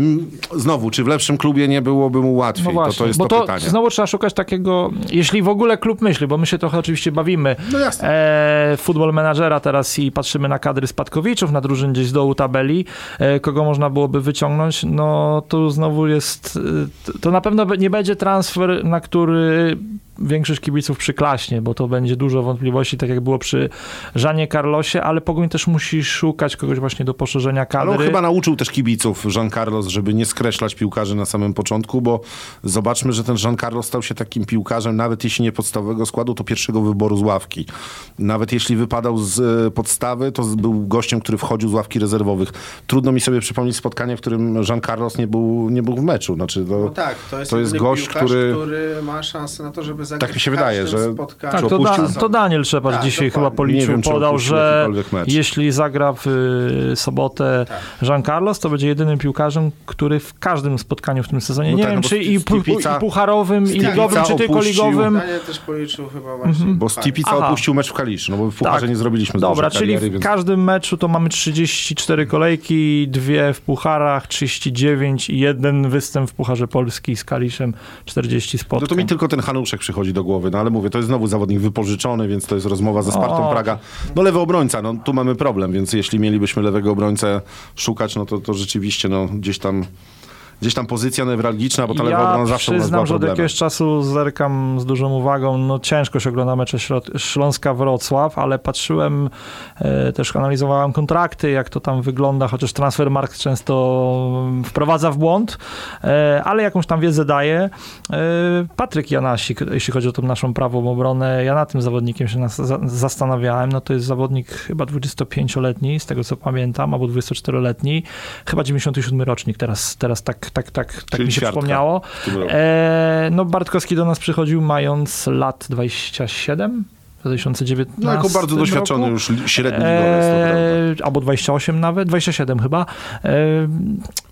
znowu, czy w lepszym klubie nie byłoby mu łatwiej? No właśnie, to, to jest bo to, to pytanie. znowu trzeba szukać takiego, jeśli w ogóle klub myśli, bo my się trochę oczywiście bawimy No jasne. e, futbol menadżera teraz i patrzymy na kadry spadkowiczów, na drużyn gdzieś z dołu tabeli, e, kogo można byłoby wyciągnąć, no tu znowu jest, e, to na pewno nie będzie transfer, na który większość kibiców przyklaśnie, bo to będzie dużo wątpliwości, tak jak było przy Żanie Carlosie, ale Pogoń też musi szukać kogoś właśnie do poszerzenia kadry. Ale on chyba nauczył też kibiców Jean Carlos, żeby nie skreślać piłkarzy na samym początku, bo zobaczmy, że ten Jean Carlos stał się takim piłkarzem, nawet jeśli nie podstawowego składu, to pierwszego wyboru z ławki. Nawet jeśli wypadał z e, podstawy, to był gościem, który wchodził z ławki rezerwowych. Trudno mi sobie przypomnieć spotkanie, w którym Jean Carlos nie był, nie był w meczu. Znaczy, to, No tak, to jest, to jest jedyny gość, piłkarz, który- który ma szansę na to, żeby Tak mi się wydaje, że- spotkaniu. Tak, to, da, to Daniel Trzepacz Tak, dzisiaj chyba policzył, wiem, podał, że jeśli zagra w y, sobotę Tak. Jean Carlos, to będzie jedynym piłkarzem, który w każdym spotkaniu w tym sezonie, No nie tak, wiem no czy i, Stipica- i pucharowym, i Stipica ligowym, czy tylko ligowym. Daniel też policzył chyba właśnie. bo Stipica Aha. opuścił mecz w Kaliszu, no bo w Pucharze Tak. nie zrobiliśmy Dobra, dużo czyli kariery, w więc... każdym meczu to mamy 34 kolejki, dwie w pucharach, 39 i jeden występ w Pucharze Polski z Kaliszem, 40 No spotkań. to mi tylko ten Hanuszek przychodzi do głowy, no ale mówię, to jest znowu zawodnik wypożyczony, więc to jest rozmowa ze Spartą O. Praga. No lewy obrońca, no tu mamy problem, więc jeśli mielibyśmy lewego obrońcę szukać, no to, to rzeczywiście no gdzieś tam gdzieś tam pozycja newralgiczna, bo ta lewa obrona zawsze przyznam, że od jakiegoś czasu zerkam z dużą uwagą. No ciężko się ogląda mecze Śląska-Wrocław, ale patrzyłem, e, też analizowałem kontrakty, jak to tam wygląda, chociaż Transfermarkt często wprowadza w błąd, e, ale jakąś tam wiedzę daje. E, Patryk Janasik, jeśli chodzi o tą naszą prawą obronę, ja nad tym zawodnikiem się zastanawiałem. No to jest zawodnik chyba 25-letni, z tego co pamiętam, albo 24-letni, chyba 97 rocznik, teraz, teraz tak, tak, tak, tak mi się przypomniało. E, no Bartkowski do nas przychodził mając lat 27, w 2019 No jako bardzo doświadczony roku. już średni ligowiec. Eee, albo 28 nawet, 27 chyba. Eee,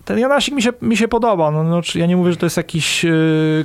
ten Janasik mi się, mi się podoba. No, no, ja nie mówię, że to jest jakiś e,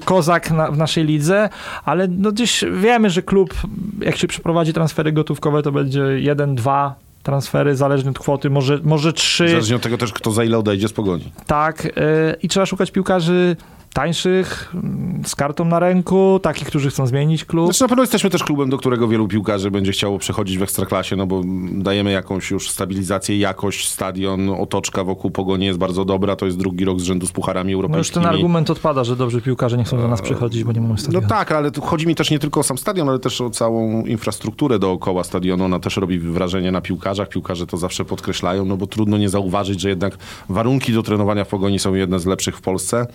kozak na, w naszej lidze, ale no, gdzieś wiemy, że klub, jak się przeprowadzi transfery gotówkowe, to będzie jeden, dwa transfery, zależnie od kwoty, może, może trzy. Zależnie od tego też, kto za ile odejdzie z pogoni. Tak, e, i trzeba szukać piłkarzy tańszych, mm, z kartą na ręku, takich, którzy chcą zmienić klub. Znaczy na pewno jesteśmy też klubem, do którego wielu piłkarzy będzie chciało przechodzić w ekstraklasie, no bo dajemy jakąś już stabilizację, jakość, stadion, otoczka wokół Pogoni jest bardzo dobra, to jest drugi rok z rzędu z pucharami No już europejskimi. ten argument odpada, że dobrzy piłkarze nie chcą do nas przychodzić, bo nie mamy No stadionu. tak, ale tu chodzi mi też nie tylko o sam stadion, ale też o całą infrastrukturę dookoła stadionu. Ona też robi wrażenie na piłkarzach. Piłkarze to zawsze podkreślają, no bo trudno nie zauważyć, że jednak warunki do trenowania w Pogoni są jedne z lepszych w Polsce.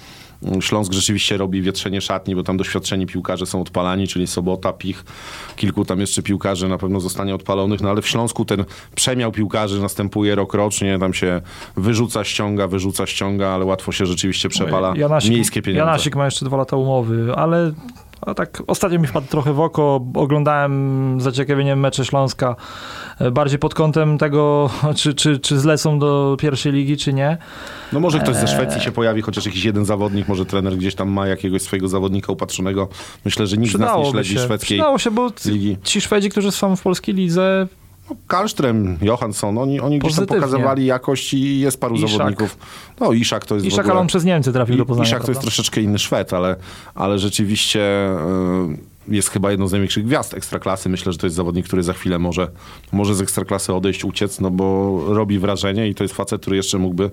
Śląsk rzeczywiście robi wietrzenie szatni, bo tam doświadczeni piłkarze są odpalani, czyli Sobota, Pich, kilku tam jeszcze piłkarzy na pewno zostanie odpalonych, no ale w Śląsku ten przemiał piłkarzy następuje rok rocznie, tam się wyrzuca, ściąga, wyrzuca, ściąga, ale łatwo się rzeczywiście przepala Janasik, miejskie pieniądze. Janasik ma jeszcze dwa lata umowy, ale a tak ostatnio mi wpadł trochę w oko. Oglądałem z zaciekawieniem mecze Śląska e, bardziej pod kątem tego, czy, czy, czy zlecą do pierwszej ligi, czy nie. No może ktoś ze Eee. Szwecji się pojawi, chociaż jakiś jeden zawodnik, może trener gdzieś tam ma jakiegoś swojego zawodnika upatrzonego. Myślę, że nikt z nas nie śledzi się. szwedzkiej Przydało się, bo ligi. ci Szwedzi, którzy są w polskiej lidze, Kalström, Johansson, oni, oni gdzieś tam pokazywali jakość i jest paru Iszak. zawodników. No Iszak to jest w Iszak, ogóle... ale on przez Niemcy trafił do Poznania. Iszak to jest prawda? troszeczkę inny Szwed, ale, ale rzeczywiście y, jest chyba jedną z największych gwiazd Ekstraklasy. Myślę, że to jest zawodnik, który za chwilę może, może z Ekstraklasy odejść, uciec, no bo robi wrażenie i to jest facet, który jeszcze mógłby y,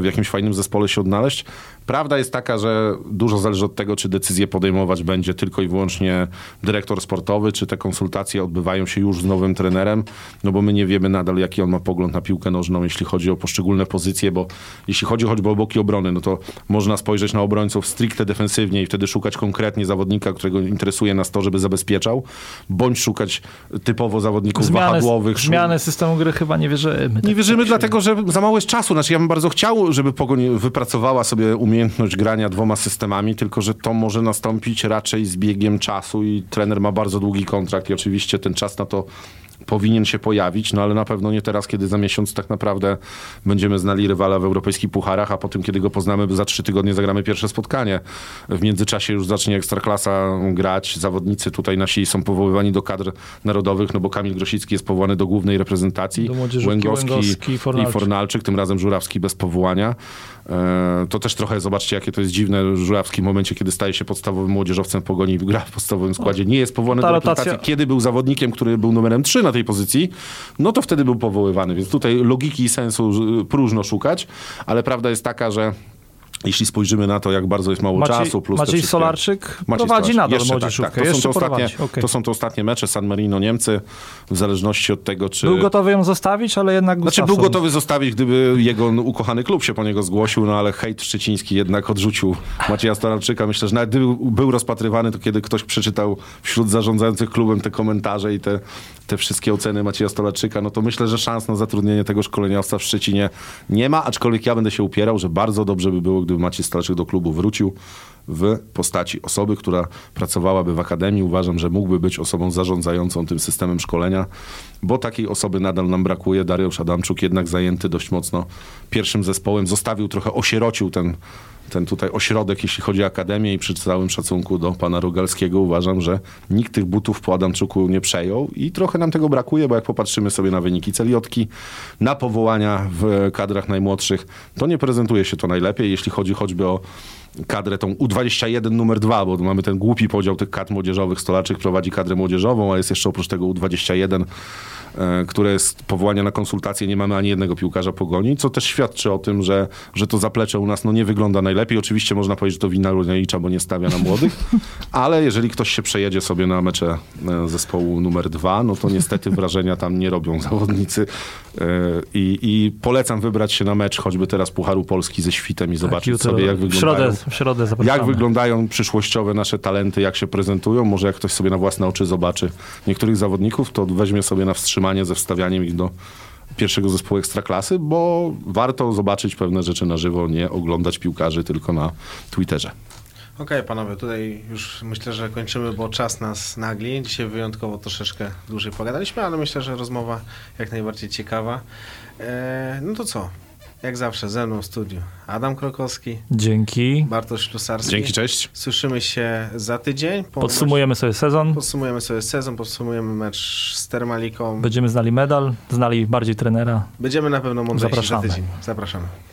w jakimś fajnym zespole się odnaleźć. Prawda jest taka, że dużo zależy od tego, czy decyzję podejmować będzie tylko i wyłącznie dyrektor sportowy, czy te konsultacje odbywają się już z nowym trenerem, no bo my nie wiemy nadal, jaki on ma pogląd na piłkę nożną, jeśli chodzi o poszczególne pozycje, bo jeśli chodzi choćby o boki obrony, no to można spojrzeć na obrońców stricte defensywnie i wtedy szukać konkretnie zawodnika, którego interesuje nas to, żeby zabezpieczał, bądź szukać typowo zawodników Zmiany, wahadłowych. zmiany systemu gry chyba nie wierzymy. Nie tak wierzymy się- dlatego, że za mało jest czasu. Znaczy ja bym bardzo chciał, żeby Pogoń wypracowała sobie umiejętność grania dwoma systemami, tylko że to może nastąpić raczej z biegiem czasu i trener ma bardzo długi kontrakt i oczywiście ten czas na to powinien się pojawić, no ale na pewno nie teraz, kiedy za miesiąc tak naprawdę będziemy znali rywala w europejskich pucharach, a potem, kiedy go poznamy, za trzy tygodnie zagramy pierwsze spotkanie. W międzyczasie już zacznie Ekstraklasa grać, zawodnicy tutaj nasi są powoływani do kadr narodowych, no bo Kamil Grosicki jest powołany do głównej reprezentacji, Do Łęgowski, Łęgowski i Fornalczyk. i Fornalczyk, tym razem Żurawski bez powołania. E, To też trochę, zobaczcie, jakie to jest dziwne. Żurawski w momencie, kiedy staje się podstawowym młodzieżowcem w Pogoni i gra w podstawowym składzie, nie jest powołany Ta do rotacja- reprezentacji. Kiedy był zawodnikiem, który był numerem 3 na tej pozycji, no to wtedy był powoływany. Więc tutaj logiki i sensu y, próżno szukać, ale prawda jest taka, że jeśli spojrzymy na to, jak bardzo jest mało Maciej, czasu, plus Maciej wszystkie- Solarczyk Maciej prowadzi Stolarczyk. nadal Jeszcze tak, młodzieżówkę. tak. To, są Jeszcze te ostatnie, prowadzi. okej. to są te ostatnie mecze San Marino Niemcy, w zależności od tego, czy... Był gotowy ją zostawić, ale jednak Znaczy był gotowy zostawić, gdyby jego ukochany klub się po niego zgłosił, no ale hejt szczeciński jednak odrzucił Macieja Staralczyka. Myślę, że nawet gdyby był rozpatrywany, to kiedy ktoś przeczytał wśród zarządzających klubem te komentarze i te, te wszystkie oceny Macieja Stolarczyka, no to myślę, że szans na zatrudnienie tego szkoleniowca w Szczecinie nie ma, aczkolwiek ja będę się upierał, że bardzo dobrze by było, gdyby Maciej Stolarczyk do klubu wrócił w postaci osoby, która pracowałaby w akademii. Uważam, że mógłby być osobą zarządzającą tym systemem szkolenia, bo takiej osoby nadal nam brakuje. Dariusz Adamczuk jednak zajęty dość mocno pierwszym zespołem, zostawił trochę, osierocił ten, ten tutaj ośrodek, jeśli chodzi o akademię i przy całym szacunku do pana Rogalskiego uważam, że nikt tych butów po Adamczuku nie przejął i trochę nam tego brakuje, bo jak popatrzymy sobie na wyniki celiotki, na powołania w kadrach najmłodszych, to nie prezentuje się to najlepiej, jeśli chodzi choćby o kadrę tą U21 numer 2, bo mamy ten głupi podział tych kadr młodzieżowych. Stolarczyk prowadzi kadrę młodzieżową, a jest jeszcze oprócz tego U21, e, które jest powołania na konsultacje. Nie mamy ani jednego piłkarza pogoni, co też świadczy o tym, że, że to zaplecze u nas no, nie wygląda najlepiej. Oczywiście można powiedzieć, że to wina Runielicza, bo nie stawia na młodych, ale jeżeli ktoś się przejedzie sobie na mecze e, zespołu numer 2, no to niestety wrażenia tam nie robią zawodnicy E, i, i polecam wybrać się na mecz, choćby teraz Pucharu Polski ze Świtem i zobaczyć jutro sobie, jak w wyglądają środę, w środę jak wyglądają przyszłościowe nasze talenty, jak się prezentują. Może jak ktoś sobie na własne oczy zobaczy niektórych zawodników, to weźmie sobie na wstrzymanie ze wstawianiem ich do pierwszego zespołu ekstraklasy, bo warto zobaczyć pewne rzeczy na żywo, nie oglądać piłkarzy tylko na Twitterze. Okej, panowie, tutaj już myślę, że kończymy, bo czas nas nagli. Dzisiaj wyjątkowo troszeczkę dłużej pogadaliśmy, ale myślę, że rozmowa jak najbardziej ciekawa. E, no to co? Jak zawsze ze mną w studiu Adam Krokowski, Dzięki. Bartosz Ślusarski. Dzięki, cześć. Słyszymy się za tydzień. Po Podsumujemy sobie sezon. Podsumujemy sobie sezon, podsumujemy mecz z Termaliką. Będziemy znali medal, znali bardziej trenera. Będziemy na pewno mądrzejsi za Zapraszamy. tydzień. Zapraszamy.